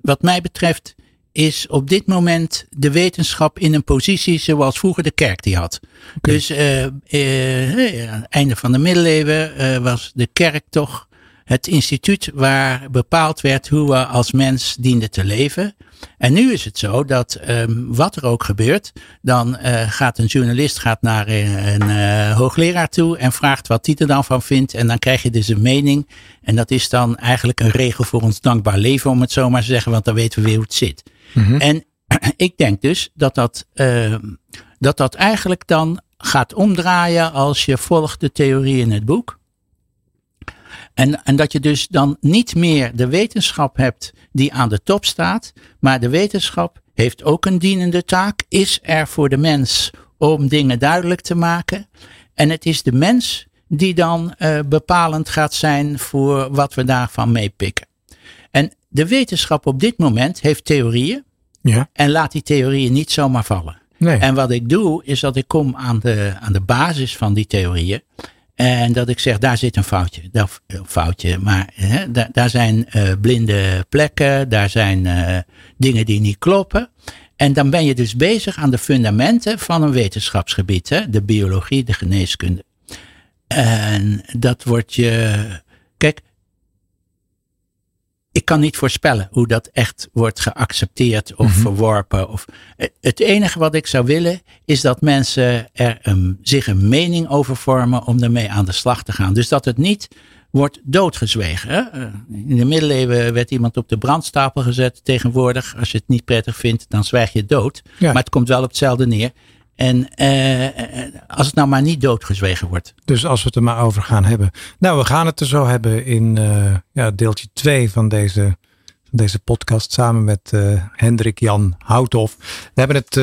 Wat mij betreft is op dit moment de wetenschap in een positie zoals vroeger de kerk die had. Okay. Dus uh, uh, aan het einde van de middeleeuwen uh, was de kerk toch het instituut waar bepaald werd hoe we als mens dienden te leven. En nu is het zo dat um, wat er ook gebeurt, dan uh, gaat een journalist gaat naar een, een uh, hoogleraar toe en vraagt wat hij er dan van vindt. En dan krijg je dus een mening. En dat is dan eigenlijk een regel voor ons dankbaar leven, om het zo maar te zeggen, want dan weten we weer hoe het zit. Mm -hmm. En ik denk dus dat dat, uh, dat dat eigenlijk dan gaat omdraaien als je volgt de theorie in het boek. En, en dat je dus dan niet meer de wetenschap hebt die aan de top staat, maar de wetenschap heeft ook een dienende taak, is er voor de mens om dingen duidelijk te maken. En het is de mens die dan uh, bepalend gaat zijn voor wat we daarvan meepikken. En de wetenschap op dit moment heeft theorieën ja. en laat die theorieën niet zomaar vallen. Nee. En wat ik doe, is dat ik kom aan de, aan de basis van die theorieën. En dat ik zeg, daar zit een foutje. Dat, foutje, maar hè, daar, daar zijn uh, blinde plekken, daar zijn uh, dingen die niet kloppen. En dan ben je dus bezig aan de fundamenten van een wetenschapsgebied, hè? de biologie, de geneeskunde. En dat wordt je. Ik kan niet voorspellen hoe dat echt wordt geaccepteerd of mm-hmm. verworpen. Of, het enige wat ik zou willen is dat mensen er een, zich een mening over vormen om ermee aan de slag te gaan. Dus dat het niet wordt doodgezwegen. Hè? In de middeleeuwen werd iemand op de brandstapel gezet. Tegenwoordig, als je het niet prettig vindt, dan zwijg je dood. Ja. Maar het komt wel op hetzelfde neer. En eh, als het nou maar niet doodgezwegen wordt. Dus als we het er maar over gaan hebben. Nou, we gaan het er zo hebben in uh, ja, deeltje 2 van deze, van deze podcast. Samen met uh, Hendrik Jan Houthoff. We hebben het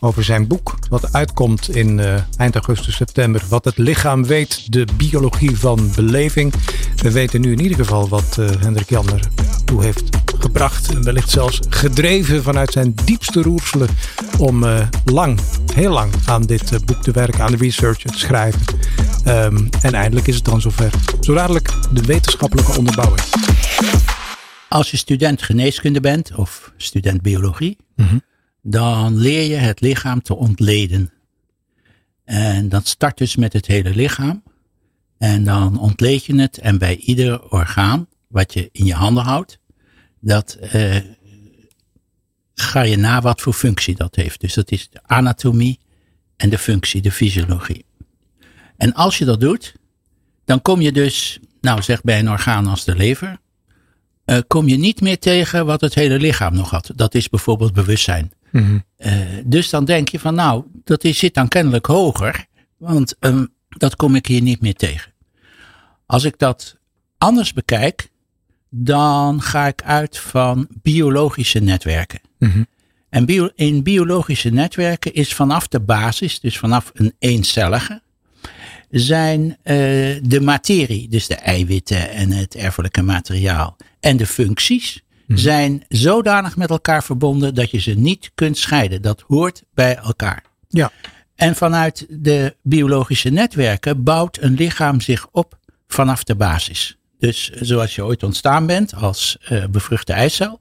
over zijn boek. Wat uitkomt in uh, eind augustus, september. Wat het lichaam weet, de biologie van beleving. We weten nu in ieder geval wat uh, Hendrik Jan toe heeft gebracht. En wellicht zelfs gedreven vanuit zijn diepste roerselen. Om uh, lang, heel lang aan dit boek te werken. Aan de research te schrijven. Um, en eindelijk is het dan zover. Zo dadelijk de wetenschappelijke onderbouwing. Als je student geneeskunde bent of student biologie. Mm -hmm dan leer je het lichaam te ontleden. En dat start dus met het hele lichaam. En dan ontleed je het en bij ieder orgaan wat je in je handen houdt, dat eh, ga je na wat voor functie dat heeft. Dus dat is de anatomie en de functie, de fysiologie. En als je dat doet, dan kom je dus, nou zeg bij een orgaan als de lever, uh, kom je niet meer tegen wat het hele lichaam nog had. Dat is bijvoorbeeld bewustzijn. Mm dus dan denk je van nou, dat is, zit dan kennelijk hoger, want um, dat kom ik hier niet meer tegen. Als ik dat anders bekijk, dan ga ik uit van biologische netwerken. Mm -hmm. En bio, in biologische netwerken is vanaf de basis, dus vanaf een eencellige, zijn uh, de materie, dus de eiwitten en het erfelijke materiaal en de functies, Mhm. zijn zodanig met elkaar verbonden dat je ze niet kunt scheiden. Dat hoort bij elkaar. Ja. En vanuit de biologische netwerken bouwt een lichaam zich op vanaf de basis. Dus zoals je ooit ontstaan bent als uh, bevruchte eicel,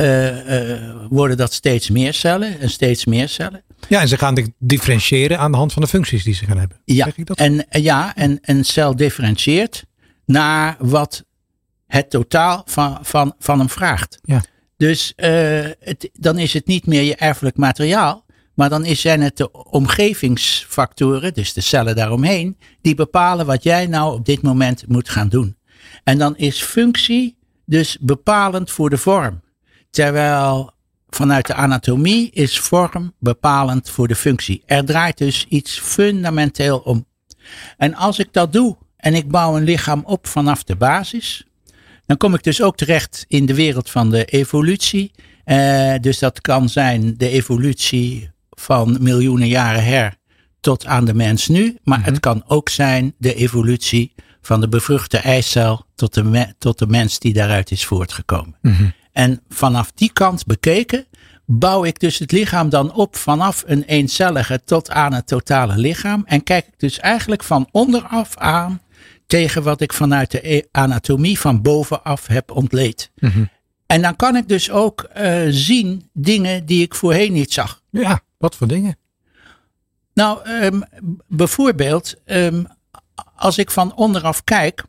uh, uh, worden dat steeds meer cellen en steeds meer cellen. Ja, en ze gaan differentiëren aan de hand van de functies die ze gaan hebben. Ja, zeg ik dat? En, ja en een cel differentieert naar wat het totaal van, van, van hem vraagt. Ja. Dus uh, het, dan is het niet meer je erfelijk materiaal, maar dan is, zijn het de omgevingsfactoren, dus de cellen daaromheen, die bepalen wat jij nou op dit moment moet gaan doen. En dan is functie dus bepalend voor de vorm. Terwijl vanuit de anatomie is vorm bepalend voor de functie. Er draait dus iets fundamenteel om. En als ik dat doe en ik bouw een lichaam op vanaf de basis, dan kom ik dus ook terecht in de wereld van de evolutie. Uh, dus dat kan zijn de evolutie van miljoenen jaren her tot aan de mens nu. Maar het mhm. kan ook zijn de evolutie van de bevruchte eicel tot de, tot de mens die daaruit is voortgekomen. Mm En vanaf die kant bekeken bouw ik dus het lichaam dan op vanaf een eencellige tot aan het totale lichaam. En kijk ik dus eigenlijk van onderaf aan tegen wat ik vanuit de e- anatomie van bovenaf heb ontleed. Mhm. En dan kan ik dus ook uh, zien dingen die ik voorheen niet zag. Ja, wat voor dingen? Nou, um, bijvoorbeeld, um, als ik van onderaf kijk,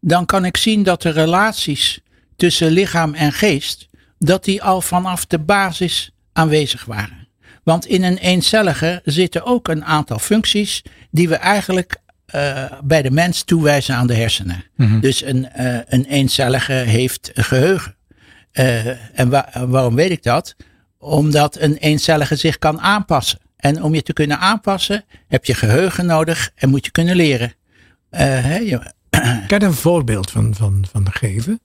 dan kan ik zien dat de relaties tussen lichaam en geest, dat die al vanaf de basis aanwezig waren. Want in een eencellige zitten ook een aantal functies die we eigenlijk uh, bij de mens toewijzen aan de hersenen. Mhm. Dus een, uh, een eencellige heeft een geheugen. Uh, en wa waarom weet ik dat? Omdat een eencellige zich kan aanpassen. En om je te kunnen aanpassen heb je geheugen nodig en moet je kunnen leren. Kan je een voorbeeld van, van, van geven?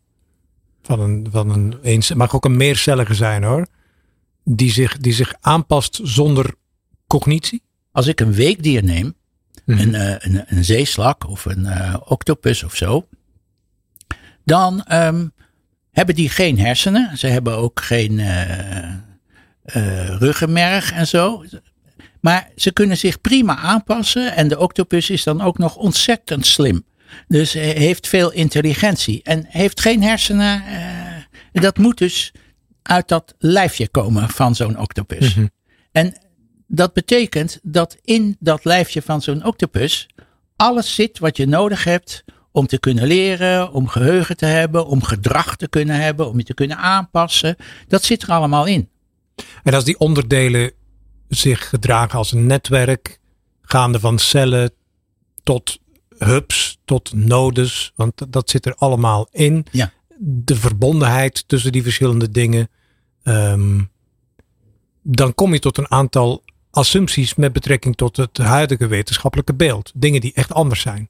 Van een, van een eens, mag ook een meercellige zijn hoor. Die zich, die zich aanpast zonder cognitie? Als ik een weekdier neem, Mhm. een, uh, een, een, zeeslak of een uh, octopus of zo, dan um, hebben die geen hersenen. Ze hebben ook geen uh, ruggenmerg en zo. Maar ze kunnen zich prima aanpassen en de octopus is dan ook nog ontzettend slim. Dus heeft veel intelligentie en heeft geen hersenen. dat moet dus uit dat lijfje komen van zo'n octopus. Mm En dat betekent dat in dat lijfje van zo'n octopus alles zit wat je nodig hebt om te kunnen leren, om geheugen te hebben, om gedrag te kunnen hebben, om je te kunnen aanpassen. Dat zit er allemaal in. En als die onderdelen zich gedragen als een netwerk, gaande van cellen tot hubs, tot nodes, want dat zit er allemaal in. Ja. De verbondenheid tussen die verschillende dingen. Um, dan kom je tot een aantal assumpties met betrekking tot het huidige wetenschappelijke beeld. Dingen die echt anders zijn.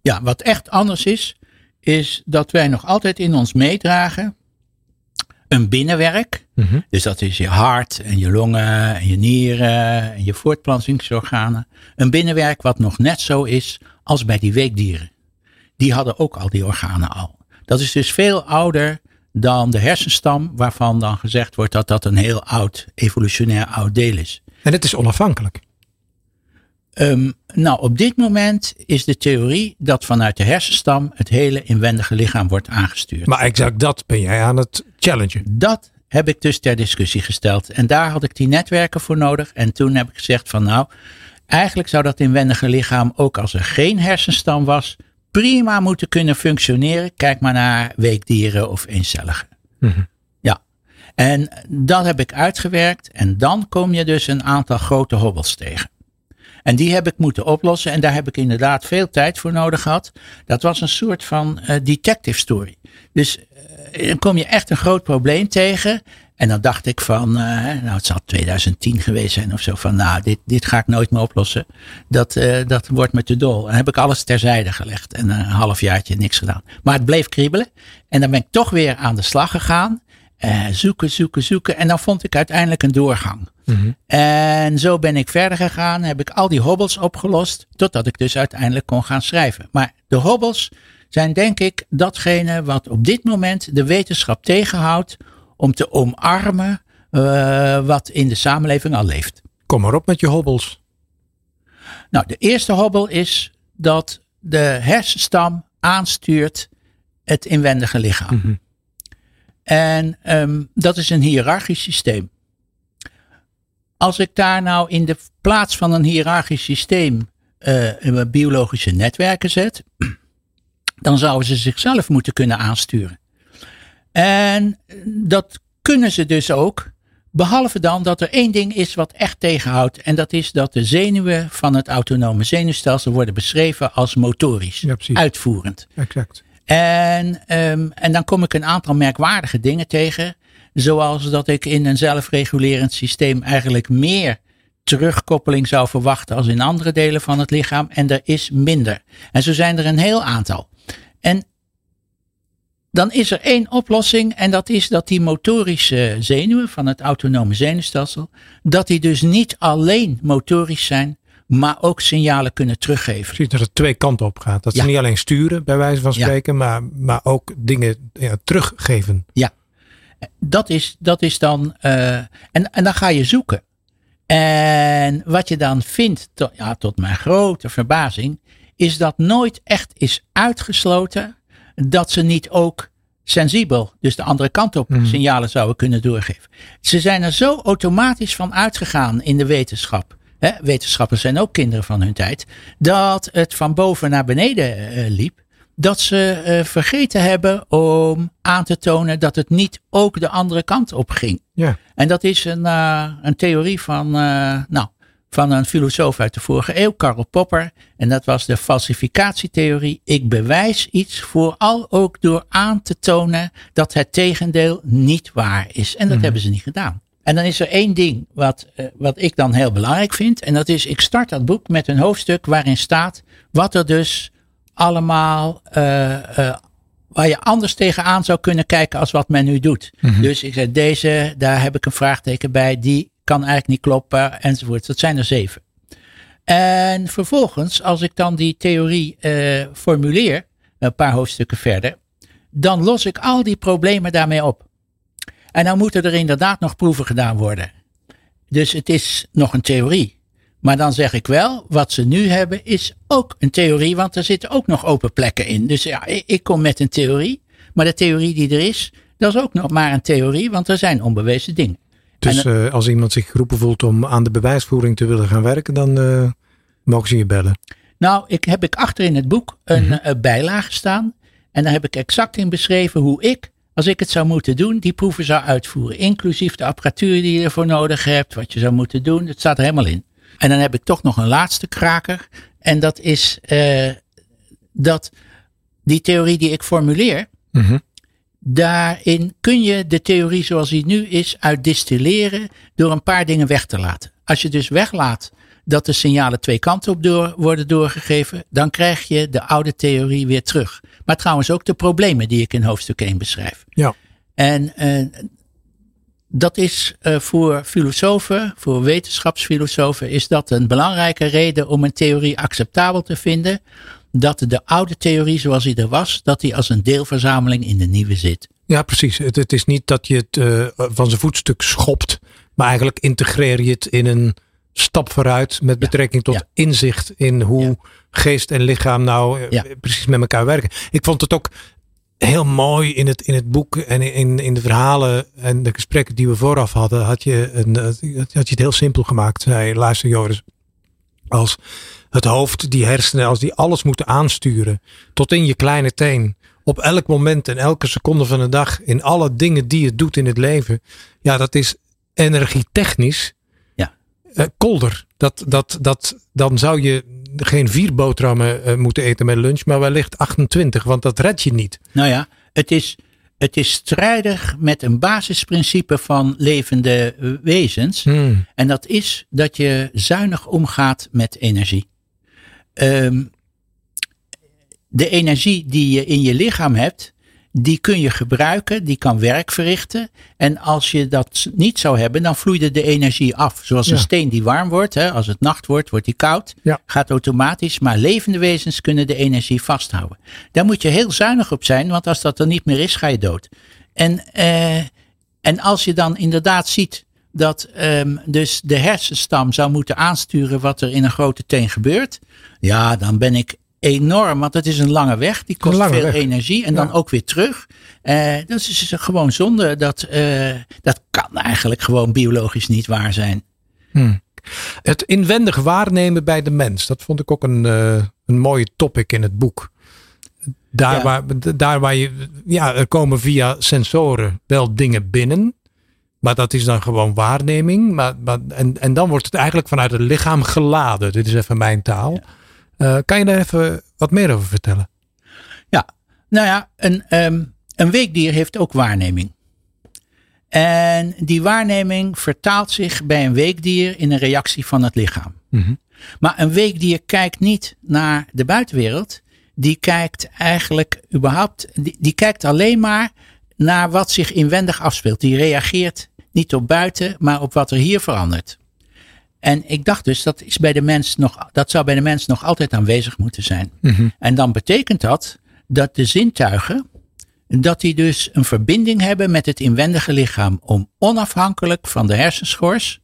Ja, wat echt anders is, is dat wij nog altijd in ons meedragen een binnenwerk. Mhm. Dus dat is je hart en je longen en je nieren en je voortplantingsorganen. Een binnenwerk wat nog net zo is als bij die weekdieren. Die hadden ook al die organen al. Dat is dus veel ouder dan de hersenstam, waarvan dan gezegd wordt dat dat een heel oud, evolutionair oud deel is. En het is onafhankelijk. Ehm, nou, op dit moment is de theorie dat vanuit de hersenstam het hele inwendige lichaam wordt aangestuurd. Maar exact dat ben jij aan het challengen. Dat heb ik dus ter discussie gesteld. En daar had ik die netwerken voor nodig. En toen heb ik gezegd van nou, eigenlijk zou dat inwendige lichaam ook als er geen hersenstam was, prima moeten kunnen functioneren. Kijk maar naar weekdieren of eencelligen. Mhm. Ja, en dat heb ik uitgewerkt. En dan kom je dus een aantal grote hobbels tegen. En die heb ik moeten oplossen. En daar heb ik inderdaad veel tijd voor nodig gehad. Dat was een soort van eh, detective story. Dus eh, dan kom je echt een groot probleem tegen. En dan dacht ik van, eh, nou het zal 2010 geweest zijn of zo. Van nou, dit, dit ga ik nooit meer oplossen. Dat, dat wordt me te dol. En heb ik alles terzijde gelegd. En een halfjaartje niks gedaan. Maar het bleef kriebelen. En dan ben ik toch weer aan de slag gegaan. Zoeken, zoeken, zoeken. En dan vond ik uiteindelijk een doorgang. En zo ben ik verder gegaan, heb ik al die hobbels opgelost, totdat ik dus uiteindelijk kon gaan schrijven. Maar de hobbels zijn denk ik datgene wat op dit moment de wetenschap tegenhoudt om te omarmen eh, wat in de samenleving al leeft. Kom maar op met je hobbels. Nou, de eerste hobbel is dat de hersenstam aanstuurt het inwendige lichaam. Mhm. En ehm, dat is een hiërarchisch systeem. Als ik daar nou in de plaats van een hiërarchisch systeem eh, biologische netwerken zet, dan zouden ze zichzelf moeten kunnen aansturen. En dat kunnen ze dus ook, behalve dan dat er één ding is wat echt tegenhoudt. En dat is dat de zenuwen van het autonome zenuwstelsel worden beschreven als motorisch, Ja, uitvoerend. Exact. En, ehm, en dan kom ik een aantal merkwaardige dingen tegen. Zoals dat ik in een zelfregulerend systeem eigenlijk meer terugkoppeling zou verwachten als in andere delen van het lichaam. En er is minder. En zo zijn er een heel aantal. En dan is er één oplossing en dat is dat die motorische zenuwen van het autonome zenuwstelsel, dat die dus niet alleen motorisch zijn, maar ook signalen kunnen teruggeven. Precies dat het twee kanten op gaat. Dat Ja. ze niet alleen sturen, bij wijze van Ja. spreken, maar, maar ook dingen ja, teruggeven. Dat is, dat is dan. eh, en, en dan ga je zoeken. En wat je dan vindt, to- ja, tot mijn grote verbazing, is dat nooit echt is uitgesloten dat ze niet ook sensibel, dus de andere kant op, Mhm. signalen zouden kunnen doorgeven. Ze zijn er zo automatisch van uitgegaan in de wetenschap. Hè, wetenschappers zijn ook kinderen van hun tijd. Dat het van boven naar beneden eh, liep. Dat ze eh, vergeten hebben om aan te tonen dat het niet ook de andere kant op ging. Ja. En dat is een, eh, een theorie van, eh, nou, van een filosoof uit de vorige eeuw, Karl Popper. En dat was de falsificatietheorie. Ik bewijs iets vooral ook door aan te tonen dat het tegendeel niet waar is. En dat hebben ze niet gedaan. En dan is er één ding wat, wat ik dan heel belangrijk vind. En dat is, ik start dat boek met een hoofdstuk waarin staat wat er dus allemaal eh, eh, waar je anders tegenaan zou kunnen kijken als wat men nu doet. Dus ik zei, deze, daar heb ik een vraagteken bij, die kan eigenlijk niet kloppen, enzovoort. Dat zijn er zeven. En vervolgens, als ik dan die theorie eh, formuleer, een paar hoofdstukken verder, dan los ik al die problemen daarmee op. En dan moeten er inderdaad nog proeven gedaan worden. Dus het is nog een theorie. Maar dan zeg ik wel, wat ze nu hebben is ook een theorie, want er zitten ook nog open plekken in. Dus ja, ik, kom met een theorie, maar de theorie die er is, dat is ook nog maar een theorie, want er zijn onbewezen dingen. Dus En eh, als iemand zich geroepen voelt om aan de bewijsvoering te willen gaan werken, dan eh, mogen ze je bellen. Nou, ik heb ik achter in het boek een eh, bijlage staan. En daar heb ik exact in beschreven hoe ik, als ik het zou moeten doen, die proeven zou uitvoeren. Inclusief de apparatuur die je ervoor nodig hebt, wat je zou moeten doen. Dat staat er helemaal in. En dan heb ik toch nog een laatste kraker. En dat is eh, dat die theorie die ik formuleer, Mhm. daarin kun je de theorie zoals die nu is uitdistilleren door een paar dingen weg te laten. als je dus weglaat dat de signalen twee kanten op door, worden doorgegeven, dan krijg je de oude theorie weer terug. Maar trouwens ook de problemen die ik in hoofdstuk 1 beschrijf. Ja. En uh, dat is uh, voor filosofen, voor wetenschapsfilosofen, is dat een belangrijke reden om een theorie acceptabel te vinden. Dat de oude theorie zoals die er was, dat die als een deelverzameling in de nieuwe zit. Ja, precies. Het, het is niet dat je het uh, van zijn voetstuk schopt, maar eigenlijk integreer je het in een stap vooruit met betrekking tot ja. inzicht in hoe ja. geest en lichaam nou ja. precies met elkaar werken. Ik vond het ook heel mooi in het, in het boek en in, in de verhalen en de gesprekken die we vooraf hadden, had je, een, had je het heel simpel gemaakt. Zei, luister Joris, als het hoofd, die hersenen, als die alles moeten aansturen tot in je kleine teen, op elk moment en elke seconde van de dag, in alle dingen die het doet in het leven, ja, dat is energietechnisch ja. Uh, kolder. Dat, dat, dat, dan zou je geen vier boterhammen uh, moeten eten met lunch, maar wellicht 28, want dat red je niet. Nou ja, het is, het is strijdig met een basisprincipe van levende wezens. Hmm. En dat is dat je zuinig omgaat met energie. Um, de energie die je in je lichaam hebt, die kun je gebruiken, die kan werk verrichten. En als je dat niet zou hebben, dan vloeide de energie af. Zoals een steen die warm wordt, hè, als het nacht wordt, wordt die koud. Ja. Gaat automatisch, maar levende wezens kunnen de energie vasthouden. Daar moet je heel zuinig op zijn, want als dat er niet meer is, ga je dood. En, eh, en als je dan inderdaad ziet dat ehm, dus de hersenstam zou moeten aansturen wat er in een grote teen gebeurt. Ja, dan ben ik enorm, want het is een lange weg. Die kost veel weg. energie en dan ook weer terug. Dat is dus gewoon zonde. Dat, eh, dat kan eigenlijk gewoon biologisch niet waar zijn. Het inwendig waarnemen bij de mens, dat vond ik ook een, eh, een mooie topic in het boek. Daar, Ja. waar, daar waar je, ja, er komen via sensoren wel dingen binnen. Maar dat is dan gewoon waarneming. Maar, maar, en, en dan wordt het eigenlijk vanuit het lichaam geladen. Dit is even mijn taal. Eh, kan je daar even wat meer over vertellen? Ja, nou ja, een, ehm, een weekdier heeft ook waarneming. En die waarneming vertaalt zich bij een weekdier in een reactie van het lichaam. Mhm. Maar een weekdier kijkt niet naar de buitenwereld. Die kijkt eigenlijk überhaupt, die, die kijkt alleen maar naar wat zich inwendig afspeelt. Die reageert niet op buiten, maar op wat er hier verandert. En ik dacht dus, dat, is bij de mens nog, dat zou bij de mens nog altijd aanwezig moeten zijn. En dan betekent dat dat de zintuigen, dat die dus een verbinding hebben met het inwendige lichaam om onafhankelijk van de hersenschors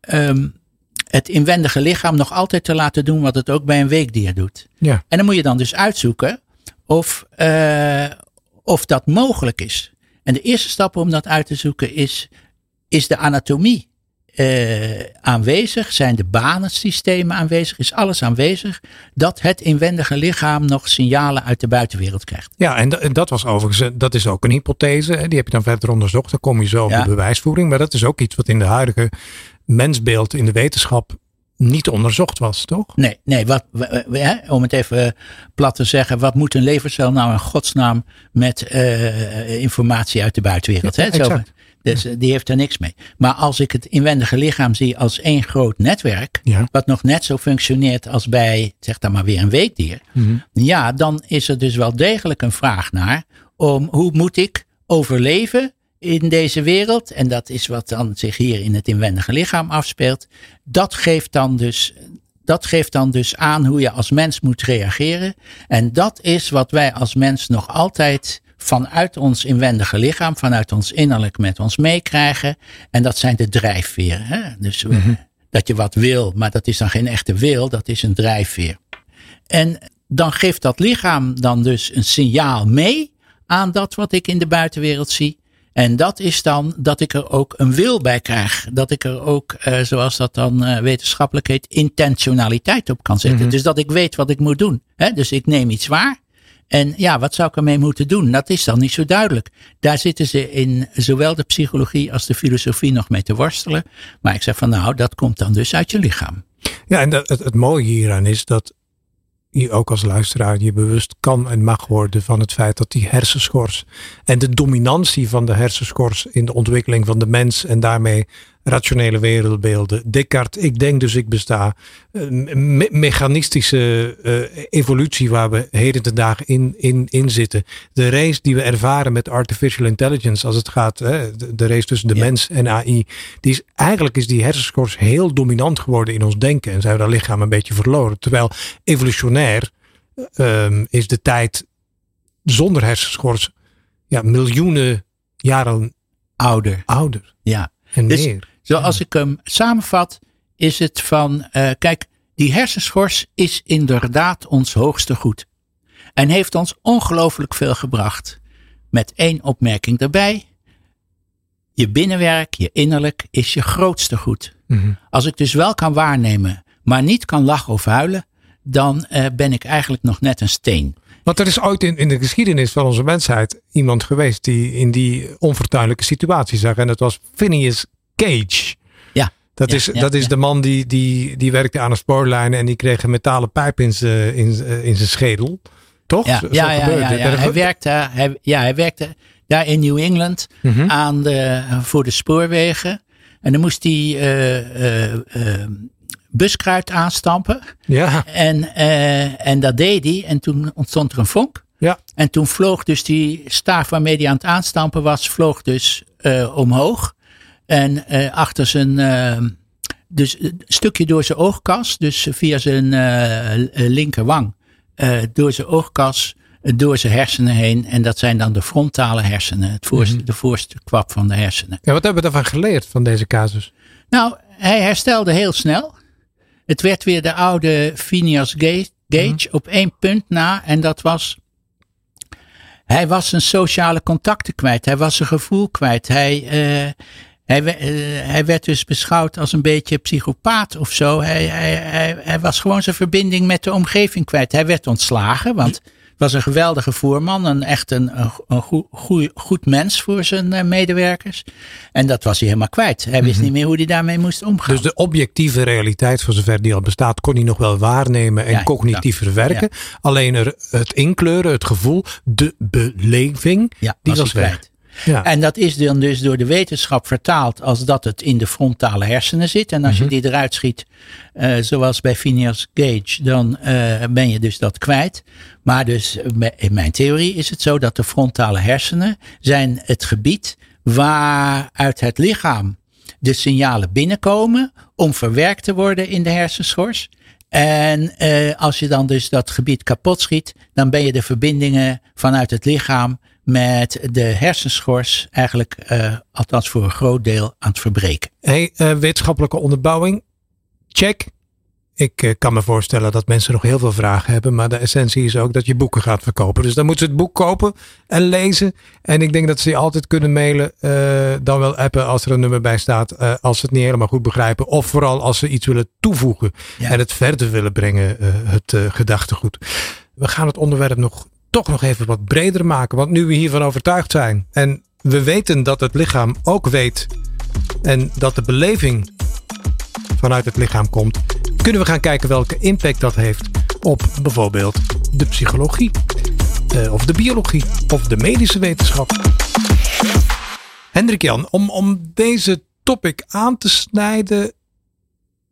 ehm, het inwendige lichaam nog altijd te laten doen wat het ook bij een weekdier doet. Ja. En dan moet je dan dus uitzoeken of, eh, of dat mogelijk is. En de eerste stap om dat uit te zoeken is, is de anatomie eh, aanwezig? Zijn de banensystemen aanwezig? Is alles aanwezig dat het inwendige lichaam nog signalen uit de buitenwereld krijgt? Ja, en, da- en dat was overigens, eh, dat is ook een hypothese. Hè? Die heb je dan verder onderzocht. Dan kom je zo op Ja. de bewijsvoering. Maar dat is ook iets wat in de huidige mensbeeld in de wetenschap niet onderzocht was, toch? Nee, nee wat, we- we- hè, om het even plat te zeggen, wat moet een levercel nou in godsnaam met eh, informatie uit de buitenwereld? Ja, hè? Zo-. Dus eh, die heeft er niks mee. Maar als ik het inwendige lichaam zie als één groot netwerk, Ja. wat nog net zo functioneert als bij, zeg dan maar weer een weekdier, ja, dan is er dus wel degelijk een vraag naar om hoe moet ik overleven in deze wereld, en dat is wat dan zich hier in het inwendige lichaam afspeelt, dat geeft dan dus, dat geeft dan dus aan hoe je als mens moet reageren. En dat is wat wij als mens nog altijd vanuit ons inwendige lichaam, vanuit ons innerlijk met ons meekrijgen. En dat zijn de drijfveren. Hè? Dus we- dat je wat wil, maar dat is dan geen echte wil, dat is een drijfveer. En dan geeft dat lichaam dan dus een signaal mee aan dat wat ik in de buitenwereld zie. En dat is dan dat ik er ook een wil bij krijg. Dat ik er ook, eh, zoals dat dan eh, wetenschappelijk heet, intentionaliteit op kan zetten. Dus dat ik weet wat ik moet doen. Hè? Dus ik neem iets waar. En ja, wat zou ik ermee moeten doen? Dat is dan niet zo duidelijk. Daar zitten ze in zowel de psychologie als de filosofie nog mee te worstelen. Maar ik zeg van nou, dat komt dan dus uit je lichaam. Ja, en dat, het, het mooie hieraan is dat je ook als luisteraar je bewust kan en mag worden van het feit dat die hersenschors en de dominantie van de hersenschors in de ontwikkeling van de mens en daarmee rationele wereldbeelden. Descartes, ik denk dus ik besta. Me mechanistische uh, evolutie waar we heden ten dagen in, in, in zitten. De race die we ervaren met artificial intelligence als het gaat, hè, de, race tussen de mens en AI. Die is, eigenlijk is die hersenschors heel dominant geworden in ons denken en zijn we dat lichaam een beetje verloren. Terwijl evolutionair um, is de tijd zonder hersenschors ja, miljoenen jaren ouder. ouder. Ja. En dus, meer. Zoals ik hem samenvat, is het van, uh, kijk, die hersenschors is inderdaad ons hoogste goed. En heeft ons ongelooflijk veel gebracht. Met één opmerking daarbij. Je binnenwerk, je innerlijk, is je grootste goed. Mm Als ik dus wel kan waarnemen, maar niet kan lachen of huilen, dan uh, ben ik eigenlijk nog net een steen. Want er is ooit in, in de geschiedenis van onze mensheid iemand geweest die in die onfortuinlijke situatie zag. En dat was Phineas Cage. Ja. Dat is, dat is de man die, die, die werkte aan een spoorlijn en die kreeg een metalen pijp in zijn in, in zijn schedel. Toch? Ja, ja, ja, ja, Hij, werkte, hij, ja, hij werkte daar in New England mhm. aan de, voor de spoorwegen. En dan moest hij uh, uh, buskruid aanstampen. Ja. En, en dat deed hij. En toen ontstond er een vonk. Ja. En toen vloog dus die staaf waarmee hij aan het aanstampen was, vloog dus omhoog. En uh, achter zijn, uh, dus een stukje door zijn oogkas, dus via zijn linkerwang, door zijn oogkas, door zijn hersenen heen. En dat zijn dan de frontale hersenen, het voorste, mm -hmm. de voorste kwap van de hersenen. Ja, wat hebben we daarvan geleerd, van deze casus? Nou, hij herstelde heel snel. Het werd weer de oude Phineas Gage, Gage mm. op één punt na. En dat was. Hij was zijn sociale contacten kwijt. Hij was zijn gevoel kwijt. Hij, uh, hij, uh, hij werd dus beschouwd als een beetje psychopaat of zo. Hij, hij, hij, hij was gewoon zijn verbinding met de omgeving kwijt. Hij werd ontslagen, want was een geweldige voerman. Een echt een, een, goed, goed, goed, mens voor zijn uh, medewerkers. En dat was hij helemaal kwijt. Hij wist mm -hmm. niet meer hoe hij daarmee moest omgaan. Dus de objectieve realiteit, voor zover die al bestaat, kon hij nog wel waarnemen en ja, cognitief ja, verwerken. Ja. Alleen er, het inkleuren, het gevoel, de beleving, die was, was. Kwijt. Ja. En dat is dan dus door de wetenschap vertaald als dat het in de frontale hersenen zit. En als mm -hmm. je die eruit schiet, uh, zoals bij Phineas Gage, dan uh, ben je dus dat kwijt. Maar dus in mijn theorie is het zo dat de frontale hersenen zijn het gebied waaruit het lichaam de signalen binnenkomen om verwerkt te worden in de hersenschors. En uh, als je dan dus dat gebied kapot schiet, dan ben je de verbindingen vanuit het lichaam met de hersenschors eigenlijk, uh, althans voor een groot deel, aan het verbreken. Hey, uh, wetenschappelijke onderbouwing, check. Ik uh, kan me voorstellen dat mensen nog heel veel vragen hebben, maar de essentie is ook dat je boeken gaat verkopen. Dus dan moeten ze het boek kopen en lezen. En ik denk dat ze je altijd kunnen mailen, dan wel appen als er een nummer bij staat, als ze het niet helemaal goed begrijpen. Of vooral als ze iets willen toevoegen ja. en het verder willen brengen, het gedachtegoed. We gaan het onderwerp nog toch nog even wat breder maken. Want nu we hiervan overtuigd zijn en we weten dat het lichaam ook weet en dat de beleving vanuit het lichaam komt, kunnen we gaan kijken welke impact dat heeft op bijvoorbeeld de psychologie, uh, of de biologie, of de medische wetenschap. Hendrik Jan, om, om deze topic aan te snijden,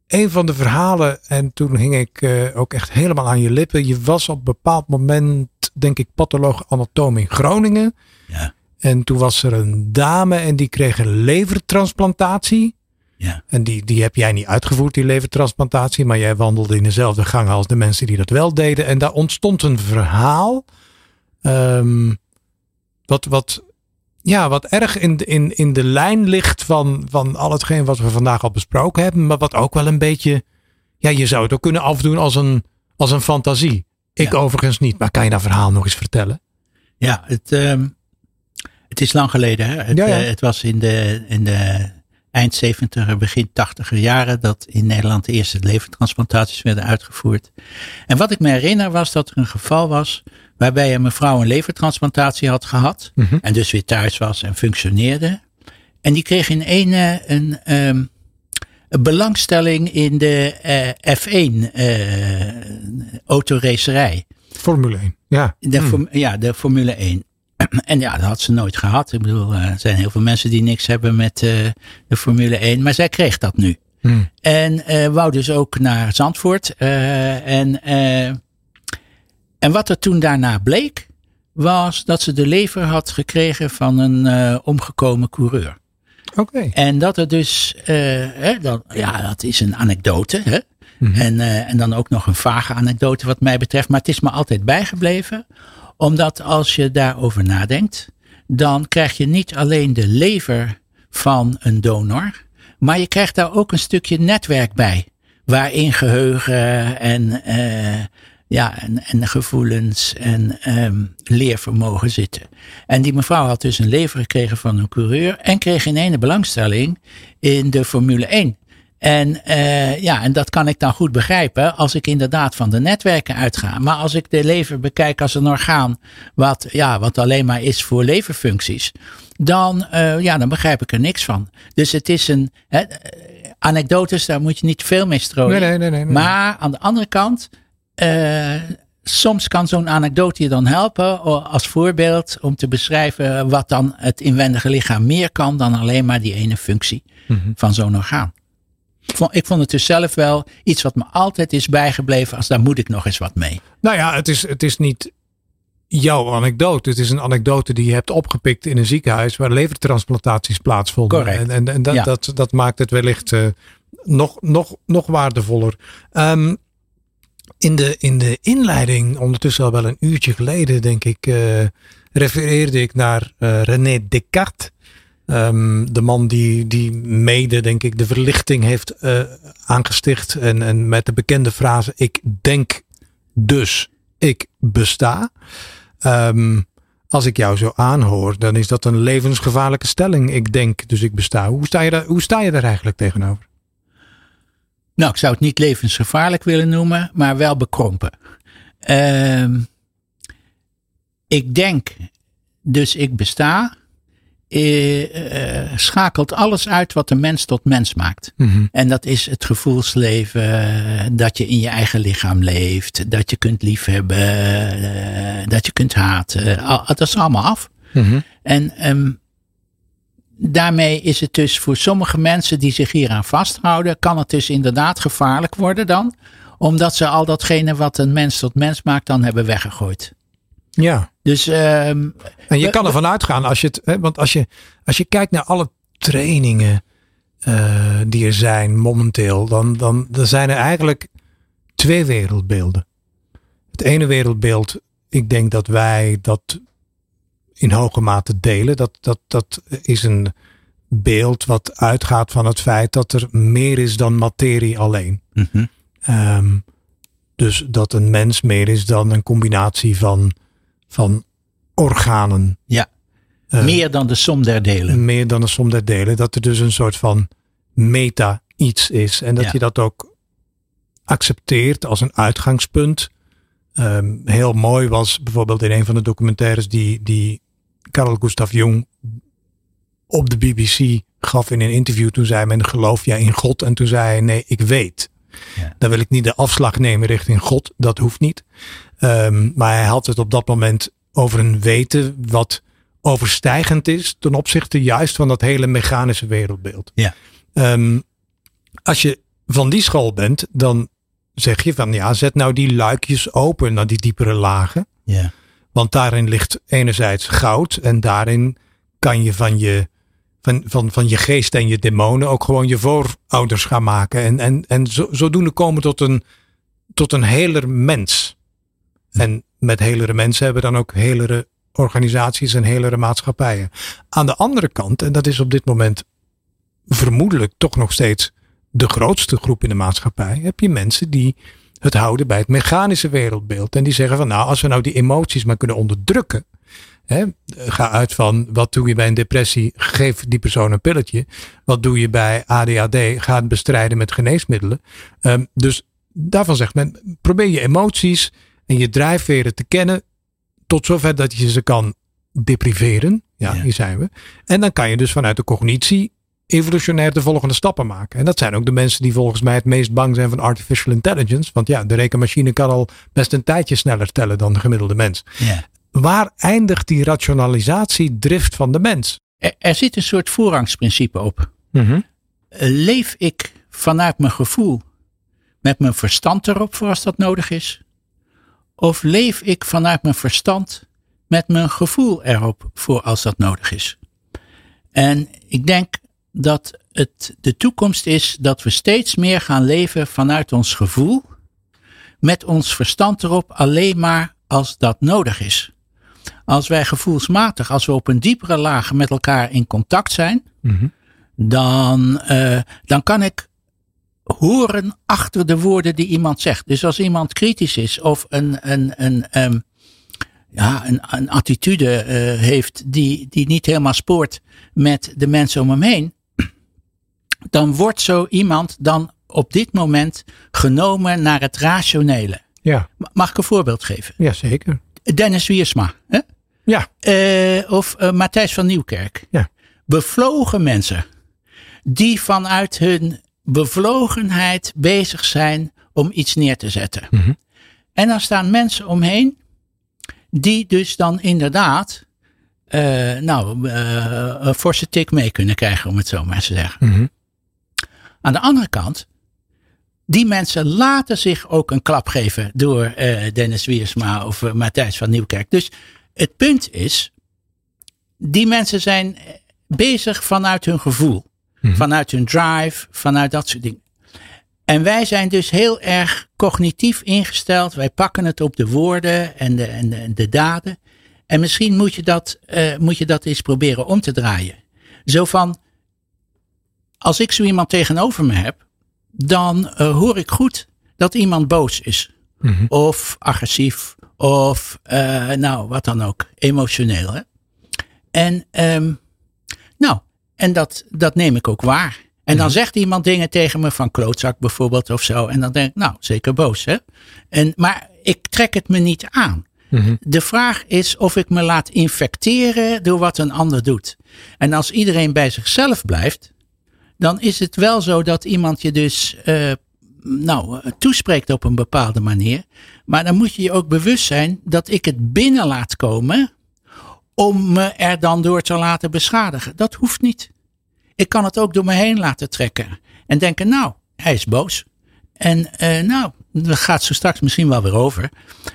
een van de verhalen, en toen hing ik uh, ook echt helemaal aan je lippen. Je was op een bepaald moment denk ik, patholoog anatoom in Groningen. Ja. En toen was er een dame en die kreeg een levertransplantatie. Ja. En die, die heb jij niet uitgevoerd, die levertransplantatie. Maar jij wandelde in dezelfde gang als de mensen die dat wel deden. En daar ontstond een verhaal. Um, wat, wat, ja, wat erg in, in, in de lijn ligt van, van al hetgeen wat we vandaag al besproken hebben. Maar wat ook wel een beetje. Ja, je zou het ook kunnen afdoen als een, als een fantasie. Ik ja. overigens niet, maar kan je dat verhaal nog eens vertellen? Ja, het, um, het is lang geleden. Hè? Het, ja, ja. Uh, het was in de, in de eind 70 begin 80 jaren dat in Nederland de eerste levertransplantaties werden uitgevoerd. En wat ik me herinner was dat er een geval was waarbij een mevrouw een levertransplantatie had gehad. Mm -hmm. En dus weer thuis was en functioneerde. En die kreeg in een, een, um, belangstelling in de uh, F1 uh, autoracerij. Formule 1, ja. De, hmm. Ja, de Formule 1. en ja, dat had ze nooit gehad. Ik bedoel, er zijn heel veel mensen die niks hebben met de Formule 1. Maar zij kreeg dat nu. Hmm. En wou dus ook naar Zandvoort. en, en wat er toen daarna bleek, was dat ze de lever had gekregen van een omgekomen coureur. Oké. En dat er dus, hè, dan, ja, dat is een anekdote. Hè? Mhm. en, uh, en dan ook nog een vage anekdote wat mij betreft. Maar het is me altijd bijgebleven. Omdat als je daarover nadenkt, dan krijg je niet alleen de lever van een donor. Maar je krijgt daar ook een stukje netwerk bij. Waarin geheugen en, uh, ja, en, en gevoelens en um, leervermogen zitten. En die mevrouw had dus een lever gekregen van een coureur. En kreeg in ene belangstelling in de Formule 1. En, uh, ja, en dat kan ik dan goed begrijpen als ik inderdaad van de netwerken uitga. Maar als ik de lever bekijk als een orgaan wat, ja, wat alleen maar is voor leverfuncties, dan, uh, ja, dan begrijp ik er niks van. Dus het is een. Hè, anekdotes, daar moet je niet veel mee strooien. Nee, nee, nee, nee, Maar aan de andere kant, soms kan zo'n anekdote je dan helpen als voorbeeld om te beschrijven wat dan het inwendige lichaam meer kan dan alleen maar die ene functie mm -hmm. van zo'n orgaan. Ik vond, ik vond het dus zelf wel iets wat me altijd is bijgebleven. Als daar moet ik nog eens wat mee. Nou ja, het is, het is niet jouw anekdote. Het is een anekdote die je hebt opgepikt in een ziekenhuis waar levertransplantaties plaatsvonden. Correct. En, en, en dat, dat, dat maakt het wellicht uh, nog, nog, nog waardevoller. Um, in, de, in de inleiding, ondertussen al wel een uurtje geleden, denk ik, uh, refereerde ik naar uh, René Descartes. Um, de man die, die mede, denk ik, de verlichting heeft uh, aangesticht. En, en met de bekende frase: Ik denk dus ik besta. Um, als ik jou zo aanhoor, dan is dat een levensgevaarlijke stelling. Ik denk dus ik besta. Hoe sta je daar, hoe sta je daar eigenlijk tegenover? Nou, ik zou het niet levensgevaarlijk willen noemen, maar wel bekrompen. Uh, ik denk dus ik besta uh, schakelt alles uit wat de mens tot mens maakt. Mm -hmm. En dat is het gevoelsleven, dat je in je eigen lichaam leeft, dat je kunt liefhebben, uh, dat je kunt haten. Dat is allemaal af. Mm -hmm. En um, daarmee is het dus voor sommige mensen die zich hieraan vasthouden, kan het dus inderdaad gevaarlijk worden dan, omdat ze al datgene wat een mens tot mens maakt dan hebben weggegooid. Ja. Dus, um, en je kan ervan uitgaan als je het, hè, want als je, als je kijkt naar alle trainingen uh, die er zijn momenteel, dan, dan, dan zijn er eigenlijk twee wereldbeelden. Het ene wereldbeeld, ik denk dat wij dat in hoge mate delen. Dat, dat, dat is een beeld wat uitgaat van het feit dat er meer is dan materie alleen. Mm -hmm. um, dus dat een mens meer is dan een combinatie van van organen. Ja, uh, meer dan de som der delen. Meer dan de som der delen. Dat er dus een soort van meta iets is. En dat ja. je dat ook accepteert als een uitgangspunt. Um, heel mooi was bijvoorbeeld in een van de documentaires die, die Carl Gustav Jung op de BBC gaf in een interview. Toen zei men geloof jij in God? En toen zei hij nee, ik weet. Ja. Dan wil ik niet de afslag nemen richting God. Dat hoeft niet. Um, maar hij had het op dat moment over een weten wat overstijgend is ten opzichte juist van dat hele mechanische wereldbeeld. Ja. Um, als je van die school bent, dan zeg je van ja, zet nou die luikjes open naar die diepere lagen. Ja. Want daarin ligt enerzijds goud en daarin kan je van je, van, van, van je geest en je demonen ook gewoon je voorouders gaan maken. En, en, en zo, zodoende komen tot een, tot een heler mens. En met helere mensen hebben dan ook helere organisaties en helere maatschappijen. Aan de andere kant, en dat is op dit moment vermoedelijk toch nog steeds de grootste groep in de maatschappij, heb je mensen die het houden bij het mechanische wereldbeeld. En die zeggen van nou, als we nou die emoties maar kunnen onderdrukken. Hè, ga uit van wat doe je bij een depressie, geef die persoon een pilletje. Wat doe je bij ADHD, ga het bestrijden met geneesmiddelen. Um, dus daarvan zegt men, probeer je emoties en je drijfveren te kennen tot zover dat je ze kan depriveren. Ja, ja, hier zijn we. En dan kan je dus vanuit de cognitie evolutionair de volgende stappen maken. En dat zijn ook de mensen die volgens mij het meest bang zijn van artificial intelligence. Want ja, de rekenmachine kan al best een tijdje sneller tellen dan de gemiddelde mens. Ja. waar eindigt die rationalisatiedrift van de mens? Er, er zit een soort voorrangsprincipe op. Mhm. Leef ik vanuit mijn gevoel met mijn verstand erop voor als dat nodig is? Of leef ik vanuit mijn verstand met mijn gevoel erop voor als dat nodig is? En ik denk dat het de toekomst is dat we steeds meer gaan leven vanuit ons gevoel, met ons verstand erop alleen maar als dat nodig is. Als wij gevoelsmatig, als we op een diepere laag met elkaar in contact zijn, Mhm. dan, uh, dan kan ik horen achter de woorden die iemand zegt. Dus als iemand kritisch is of een, een, een, um, ja, een, een attitude uh, heeft die, die niet helemaal spoort met de mensen om hem heen, dan wordt zo iemand dan op dit moment genomen naar het rationele. Ja. Mag ik een voorbeeld geven? Ja, zeker. Dennis Wiersma. Hè? Ja. Uh, of uh, Matthijs van Nieuwkerk. Ja. Bevlogen mensen die vanuit hun bevlogenheid bezig zijn om iets neer te zetten. Mhm. En dan staan mensen omheen die dus dan inderdaad uh, nou, een forse tik mee kunnen krijgen, om het zo maar te zeggen. Mhm. Aan de andere kant, die mensen laten zich ook een klap geven door uh, Dennis Wiersma of uh, Matthijs van Nieuwkerk. Dus het punt is, die mensen zijn bezig vanuit hun gevoel, Mhm. vanuit hun drive, vanuit dat soort dingen. En wij zijn dus heel erg cognitief ingesteld. Wij pakken het op de woorden en de, en de, de daden. En misschien moet je, dat, uh, moet je dat eens proberen om te draaien. Zo van, als ik zo iemand tegenover me heb, dan uh, hoor ik goed dat iemand boos is. Mhm. Of agressief. Of uh, nou, wat dan ook. Emotioneel. Hè? En, um, nou, en dat, dat neem ik ook waar. En dan zegt iemand dingen tegen me van klootzak bijvoorbeeld of zo. En dan denk ik, nou, zeker boos. Hè? En, maar ik trek het me niet aan. Mhm. De vraag is of ik me laat infecteren door wat een ander doet. En als iedereen bij zichzelf blijft, dan is het wel zo dat iemand je dus uh, nou, toespreekt op een bepaalde manier. Maar dan moet je je ook bewust zijn dat ik het binnen laat komen om me er dan door te laten beschadigen. Dat hoeft niet. Ik kan het ook door me heen laten trekken. En denken, nou, hij is boos. En uh, nou, dat gaat zo straks misschien wel weer over.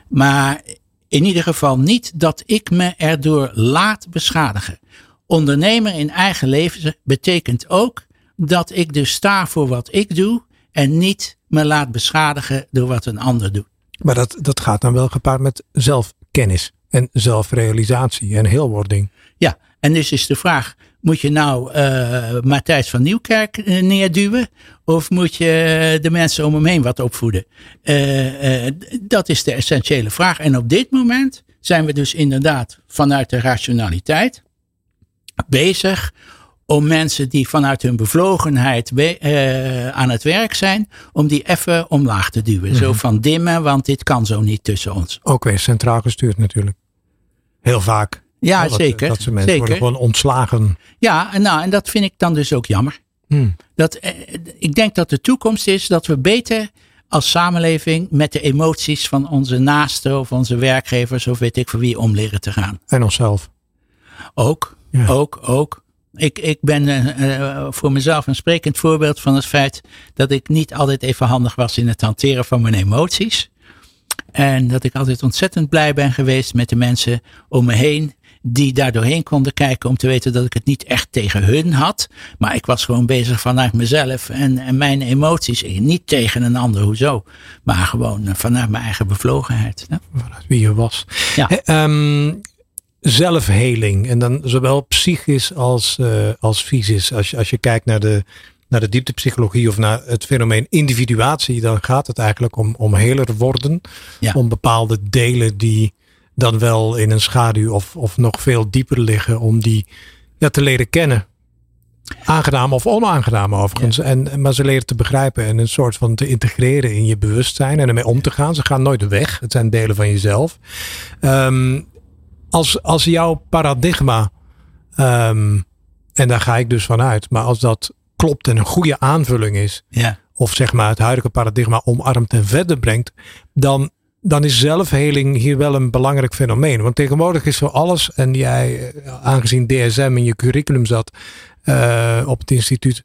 Maar in ieder geval niet dat ik me erdoor laat beschadigen. Ondernemer in eigen leven betekent ook dat ik dus sta voor wat ik doe en niet me laat beschadigen door wat een ander doet. Maar dat, dat gaat dan wel gepaard met zelfkennis en zelfrealisatie en heelwording. Ja, en dus is de vraag, moet je nou uh, Matthijs van Nieuwkerk uh, neerduwen? Of moet je de mensen om hem heen wat opvoeden? Uh, dat is de essentiële vraag. En op dit moment zijn we dus inderdaad vanuit de rationaliteit bezig om mensen die vanuit hun bevlogenheid uh, aan het werk zijn, om die even omlaag te duwen. Mm -hmm. Zo van dimmen, want dit kan zo niet tussen ons. Ook weer centraal gestuurd natuurlijk. Heel vaak. Ja, dat, zeker. Dat ze mensen zeker. worden gewoon ontslagen. Ja, en, nou, en dat vind ik dan dus ook jammer. Hmm. Dat, eh, ik denk dat de toekomst is dat we beter als samenleving met de emoties van onze naasten of onze werkgevers of weet ik voor wie om leren te gaan. En onszelf. Ook, Ja. ook, ook. Ik, ik ben uh, voor mezelf een sprekend voorbeeld van het feit dat ik niet altijd even handig was in het hanteren van mijn emoties. En dat ik altijd ontzettend blij ben geweest met de mensen om me heen die daar doorheen konden kijken om te weten dat ik het niet echt tegen hun had. Maar ik was gewoon bezig vanuit mezelf en, en mijn emoties. Niet tegen een ander, hoezo. Maar gewoon vanuit mijn eigen bevlogenheid. Ja. Vanuit wie je was. Ja. He, um, zelfheling. En dan zowel psychisch als, uh, als fysisch. Als je, als je kijkt naar de, naar de dieptepsychologie of naar het fenomeen individuatie. Dan gaat het eigenlijk om, om heler worden. Ja. Om bepaalde delen die dan wel in een schaduw of, of nog veel dieper liggen. Om die ja, te leren kennen. Aangenaam of onaangenaam overigens. Ja. En, maar ze leren te begrijpen en een soort van te integreren in je bewustzijn. En ermee om te gaan. Ze gaan nooit weg. Het zijn delen van jezelf. Um, als, als jouw paradigma, um, en daar ga ik dus vanuit, maar als dat klopt en een goede aanvulling is, Ja. of zeg maar het huidige paradigma omarmt en verder brengt, dan dan is zelfheling hier wel een belangrijk fenomeen. Want tegenwoordig is voor alles, en jij, eh, aangezien DSM in je curriculum zat uh, op het instituut,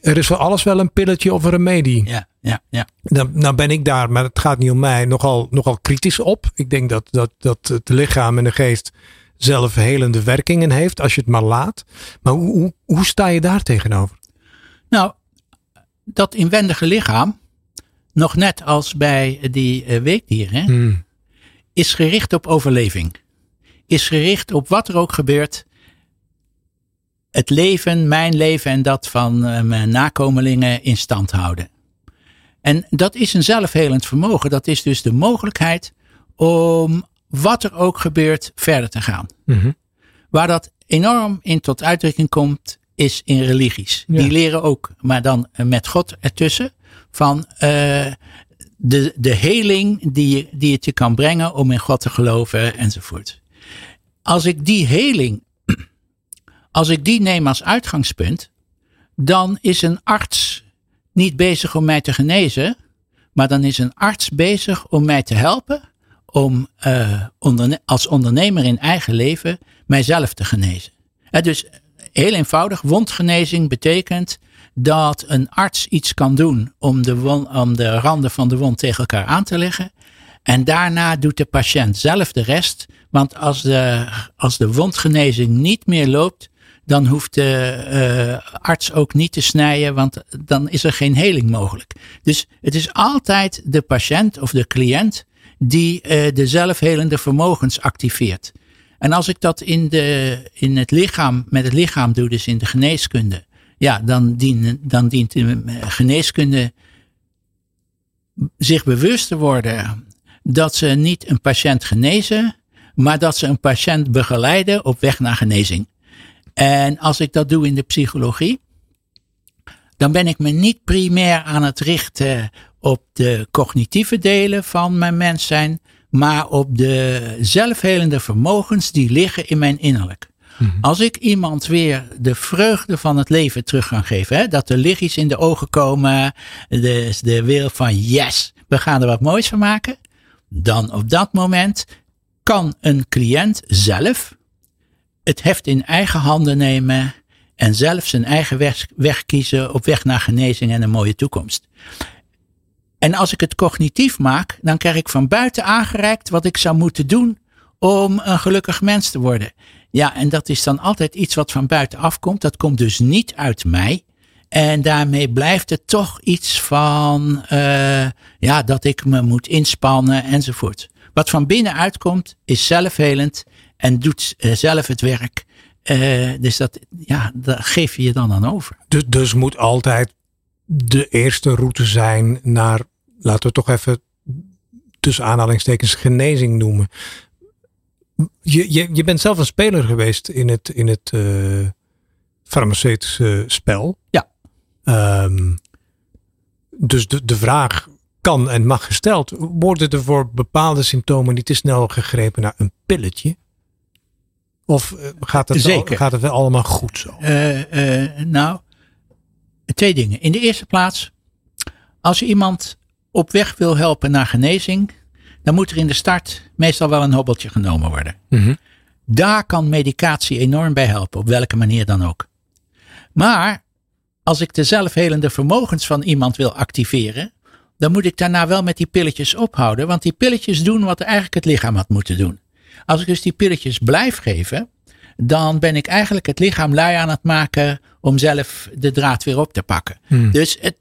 er is voor alles wel een pilletje of een remedie. Ja, ja, ja. Dan, nou ben ik daar, maar het gaat niet om mij, nogal, nogal kritisch op. Ik denk dat, dat, dat het lichaam en de geest zelfhelende werkingen heeft, als je het maar laat. Maar hoe, hoe, hoe sta je daar tegenover? Nou, dat inwendige lichaam, nog net als bij die uh, weekdieren, hmm. is gericht op overleving. Is gericht op wat er ook gebeurt. Het leven, mijn leven en dat van uh, mijn nakomelingen in stand houden. En dat is een zelfhelend vermogen. Dat is dus de mogelijkheid om wat er ook gebeurt verder te gaan. Mm Waar dat enorm in tot uitdrukking komt, is in religies. Die leren ook, maar dan met God ertussen, van uh, de, de heling die, die het je kan brengen om in God te geloven enzovoort. Als ik die heling, als ik die neem als uitgangspunt, dan is een arts niet bezig om mij te genezen, maar dan is een arts bezig om mij te helpen om onderne als ondernemer in eigen leven mijzelf te genezen. dus heel eenvoudig, wondgenezing betekent dat een arts iets kan doen om de, om de randen van de wond tegen elkaar aan te leggen. En daarna doet de patiënt zelf de rest. Want als de, als de wondgenezing niet meer loopt, dan hoeft de uh, arts ook niet te snijden, want dan is er geen heling mogelijk. Dus het is altijd de patiënt of de cliënt die uh, de zelfhelende vermogens activeert. En als ik dat in, de, in het lichaam, met het lichaam doe, dus in de geneeskunde, ja, dan, dien, dan dient de geneeskunde zich bewust te worden dat ze niet een patiënt genezen, maar dat ze een patiënt begeleiden op weg naar genezing. En als ik dat doe in de psychologie, dan ben ik me niet primair aan het richten op de cognitieve delen van mijn mens zijn, maar op de zelfhelende vermogens die liggen in mijn innerlijk. Mhm. Als ik iemand weer de vreugde van het leven terug kan geven, hè, dat er lichtjes in de ogen komen, de, de wereld van yes, we gaan er wat moois van maken, dan op dat moment kan een cliënt zelf het heft in eigen handen nemen en zelf zijn eigen weg, kiezen op weg naar genezing en een mooie toekomst. En als ik het cognitief maak, dan krijg ik van buiten aangereikt wat ik zou moeten doen om een gelukkig mens te worden. Ja, en dat is dan altijd iets wat van buiten afkomt. Dat komt dus niet uit mij. En daarmee blijft het toch iets van, uh, ja, dat ik me moet inspannen enzovoort. Wat van binnenuit komt, is zelfhelend en doet uh, zelf het werk. Uh, dus dat, ja, dat geef je je dan aan over. Dus, dus moet altijd de eerste route zijn naar, laten we toch even tussen aanhalingstekens genezing noemen. Je, je, je bent zelf een speler geweest in het, in het uh, farmaceutische spel. Ja. Um, dus de, de vraag kan en mag gesteld. Worden er voor bepaalde symptomen niet te snel gegrepen naar een pilletje? Of eh, gaat het, Zeker. Al, gaat het wel allemaal goed zo? Uh, uh, nou, twee dingen. In de eerste plaats, als je iemand op weg wil helpen naar genezing, dan moet er in de start meestal wel een hobbeltje genomen worden. Mm Daar kan medicatie enorm bij helpen, op welke manier dan ook. Maar als ik de zelfhelende vermogens van iemand wil activeren, dan moet ik daarna wel met die pilletjes ophouden, want die pilletjes doen wat eigenlijk het lichaam had moeten doen. Als ik dus die pilletjes blijf geven, dan ben ik eigenlijk het lichaam lui aan het maken om zelf de draad weer op te pakken. Hmm. Dus het,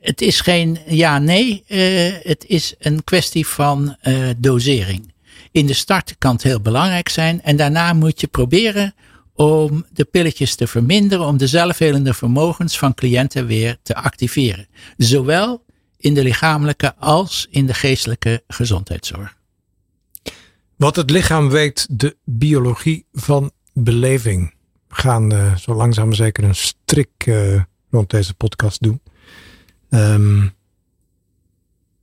het is geen ja-nee, uh, het is een kwestie van uh, dosering. In de start kan het heel belangrijk zijn en daarna moet je proberen om de pilletjes te verminderen, om de zelfhelende vermogens van cliënten weer te activeren. Zowel in de lichamelijke als in de geestelijke gezondheidszorg. Wat het lichaam weet, de biologie van beleving. We gaan uh, zo langzaam zeker een strik uh, rond deze podcast doen. Um,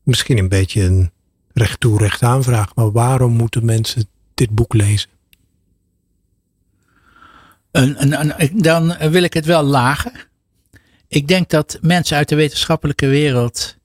misschien een beetje een recht toe recht aanvraag, maar waarom moeten mensen dit boek lezen? dan wil ik het wel lagen. Ik denk dat mensen uit de wetenschappelijke wereld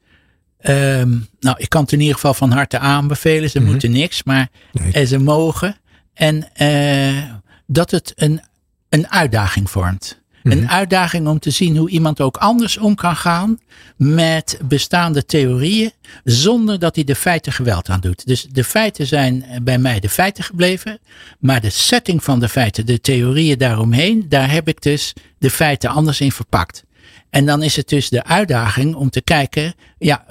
Ehm, nou, ik kan het in ieder geval van harte aanbevelen. Ze Mhm. moeten niks, maar Nee. eh, ze mogen. En eh, dat het een, een uitdaging vormt. Mhm. Een uitdaging om te zien hoe iemand ook anders om kan gaan met bestaande theorieën, zonder dat hij de feiten geweld aan doet. Dus de feiten zijn bij mij de feiten gebleven, maar de setting van de feiten, de theorieën daaromheen, daar heb ik dus de feiten anders in verpakt. En dan is het dus de uitdaging om te kijken, ja,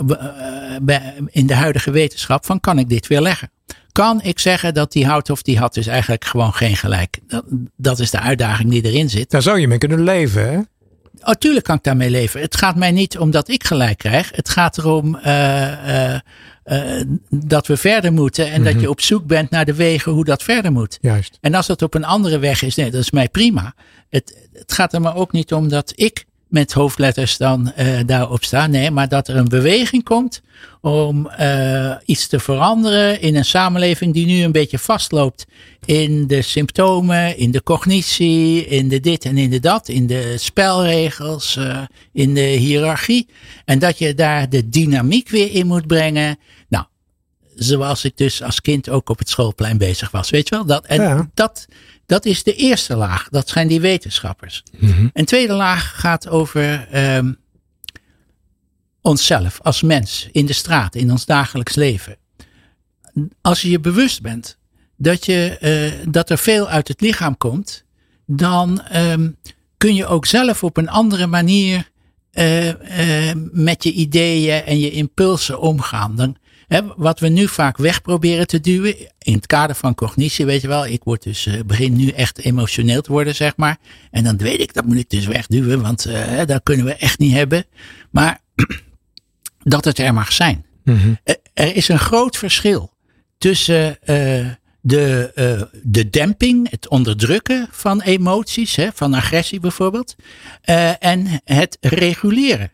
eh, in de huidige wetenschap, van kan ik dit weerleggen? Kan ik zeggen dat die houdt of die had dus eigenlijk gewoon geen gelijk? Dat, dat is de uitdaging die erin zit. Daar zou je mee kunnen leven, hè? Oh, tuurlijk kan ik daarmee leven. Het gaat mij niet om dat ik gelijk krijg. Het gaat erom eh, eh, dat we verder moeten en dat je op zoek bent naar de wegen hoe dat verder moet. Juist. En als dat op een andere weg is, nee, dat is mij prima. Het, het gaat er maar ook niet om dat ik met hoofdletters dan eh, daarop sta. Nee, maar dat er een beweging komt om eh, iets te veranderen in een samenleving die nu een beetje vastloopt in de symptomen, in de cognitie, in de dit en in de dat, in de spelregels, eh, in de hiërarchie. En dat je daar de dynamiek weer in moet brengen. Nou, zoals ik dus als kind ook op het schoolplein bezig was. Weet je wel? Dat, en Ja. dat, dat is de eerste laag. Dat zijn die wetenschappers. Een tweede laag gaat over ehm, onszelf als mens in de straat, in ons dagelijks leven. Als je je bewust bent dat, je, eh, dat er veel uit het lichaam komt, dan ehm, kun je ook zelf op een andere manier eh, eh, met je ideeën en je impulsen omgaan. Dan, hè, wat we nu vaak weg proberen te duwen, in het kader van cognitie, weet je wel, ik word dus, eh, begin nu echt emotioneel te worden, zeg maar. En dan weet ik, dat moet ik dus wegduwen, want eh, hè, dat kunnen we echt niet hebben. Maar dat het er mag zijn. Mhm. Er- Er is een groot verschil tussen eh, de, eh, de demping, het onderdrukken van emoties, hè, van agressie bijvoorbeeld, eh, en het reguleren.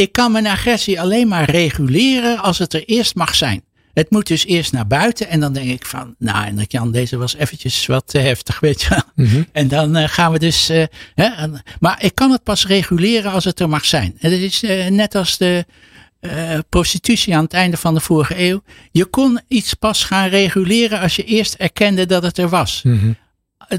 Ik kan mijn agressie alleen maar reguleren als het er eerst mag zijn. Het moet dus eerst naar buiten en dan denk ik van, nou en dat Jan, deze was eventjes wat te heftig, weet je wel. Mhm. En dan eh, gaan we dus, eh, hè, maar ik kan het pas reguleren als het er mag zijn. En het is eh, net als de prostitutie aan het einde van de vorige eeuw. Je kon iets pas gaan reguleren als je eerst erkende dat het er was. Mhm.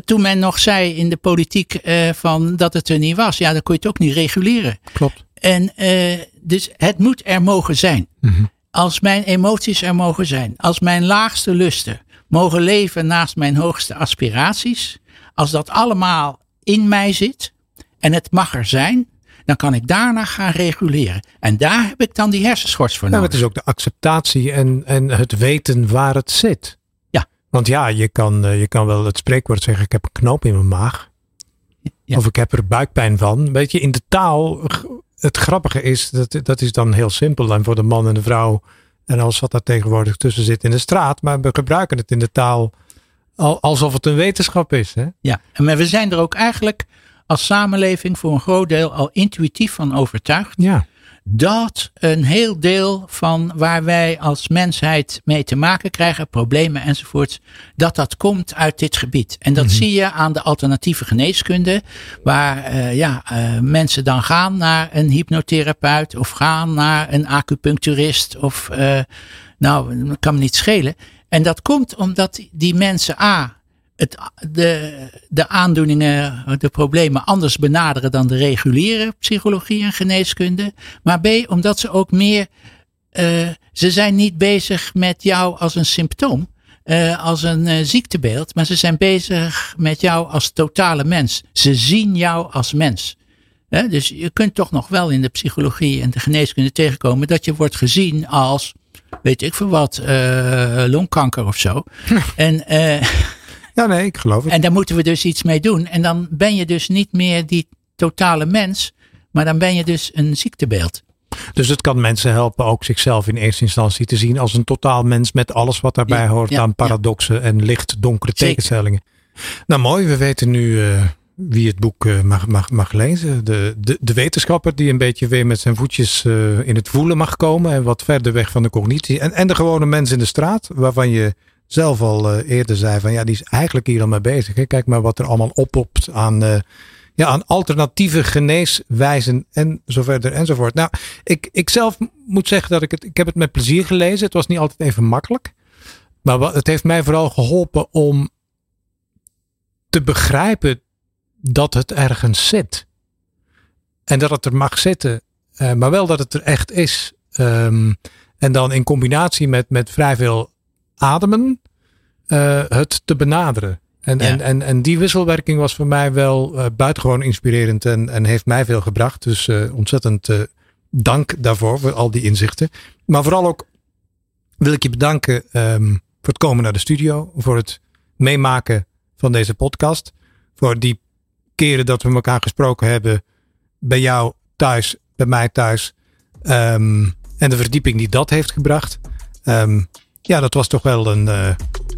Toen men nog zei in de politiek van dat het er niet was, ja, dan kon je het ook niet reguleren. Klopt. En eh, dus het moet er mogen zijn. Mhm. Als mijn emoties er mogen zijn. Als mijn laagste lusten mogen leven naast mijn hoogste aspiraties. Als dat allemaal in mij zit en het mag er zijn. Dan kan ik daarna gaan reguleren. En daar heb ik dan die hersenschors voor Nou, nodig. het is ook de acceptatie en, en het weten waar het zit. Ja. Want ja, je kan, eh, je kan wel het spreekwoord zeggen: ik heb een knoop in mijn maag. Ja. Of ik heb er buikpijn van. Weet je, in de taal, het grappige is, dat, dat is dan heel simpel. En voor de man en de vrouw en alles wat daar tegenwoordig tussen zit in de straat. Maar we gebruiken het in de taal al, alsof het een wetenschap is. Hè? Ja, en maar we zijn er ook eigenlijk als samenleving voor een groot deel al intuïtief van overtuigd. Ja. Dat een heel deel van waar wij als mensheid mee te maken krijgen, problemen enzovoorts, dat dat komt uit dit gebied. En dat zie je aan de alternatieve geneeskunde, waar eh, ja, eh, mensen dan gaan naar een hypnotherapeut of gaan naar een acupuncturist of, eh, nou, dat kan me niet schelen. En dat komt omdat die mensen A. Het, de, de aandoeningen, de problemen anders benaderen dan de reguliere psychologie en geneeskunde. Maar B, omdat ze ook meer, eh, ze zijn niet bezig met jou als een symptoom, eh, als een eh, ziektebeeld, maar ze zijn bezig met jou als totale mens. Ze zien jou als mens. Dus je kunt toch nog wel in de psychologie en de geneeskunde tegenkomen dat je wordt gezien als, weet ik veel wat, longkanker of zo. en, ja, nee, ik geloof het. en daar moeten we dus iets mee doen. En dan ben je dus niet meer die totale mens, maar dan ben je dus een ziektebeeld. Dus het kan mensen helpen ook zichzelf in eerste instantie te zien als een totaal mens met alles wat daarbij Ja, hoort ja, aan paradoxen en licht donkere Zeker. tegenstellingen. Nou mooi, we weten nu eh, wie het boek eh, mag, mag, mag lezen. De, de, de wetenschapper die een beetje weer met zijn voetjes eh, in het voelen mag komen en wat verder weg van de cognitie. En, en de gewone mens in de straat, waarvan je zelf al eh, eerder zei van ja, die is eigenlijk hier al mee bezig. Hè? Kijk maar wat er allemaal oppopt aan, eh, ja, aan alternatieve geneeswijzen en zo verder enzovoort. Nou, ik, ik zelf moet zeggen dat ik het, ik heb het met plezier gelezen. Het was niet altijd even makkelijk. Maar wat, het heeft mij vooral geholpen om te begrijpen dat het ergens zit. En dat het er mag zitten, uh, maar wel dat het er echt is. Um, en dan in combinatie met, met vrij veel ademen, uh, het te benaderen. En, ja. en, en, en die wisselwerking was voor mij wel uh, buitengewoon inspirerend en, en heeft mij veel gebracht. Dus uh, ontzettend dank daarvoor, voor al die inzichten. Maar vooral ook wil ik je bedanken um, voor het komen naar de studio, voor het meemaken van deze podcast. Voor die keren dat we elkaar gesproken hebben bij jou thuis, bij mij thuis. Um, en de verdieping die dat heeft gebracht. Um, ja, dat was toch wel een, uh,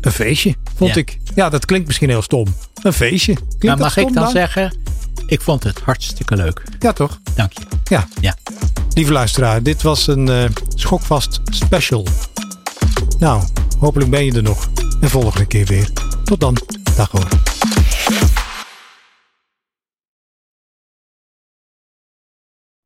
een feestje, vond ja. ik. Ja, dat klinkt misschien heel stom. Een feestje. Klinkt nou, mag ik dan, dan zeggen, ik vond het hartstikke leuk. Ja, toch? Dank je. Ja. ja. Lieve luisteraar, dit was een uh, schokvast special. Nou, hopelijk ben je er nog. En volgende keer weer. Tot dan. Dag hoor.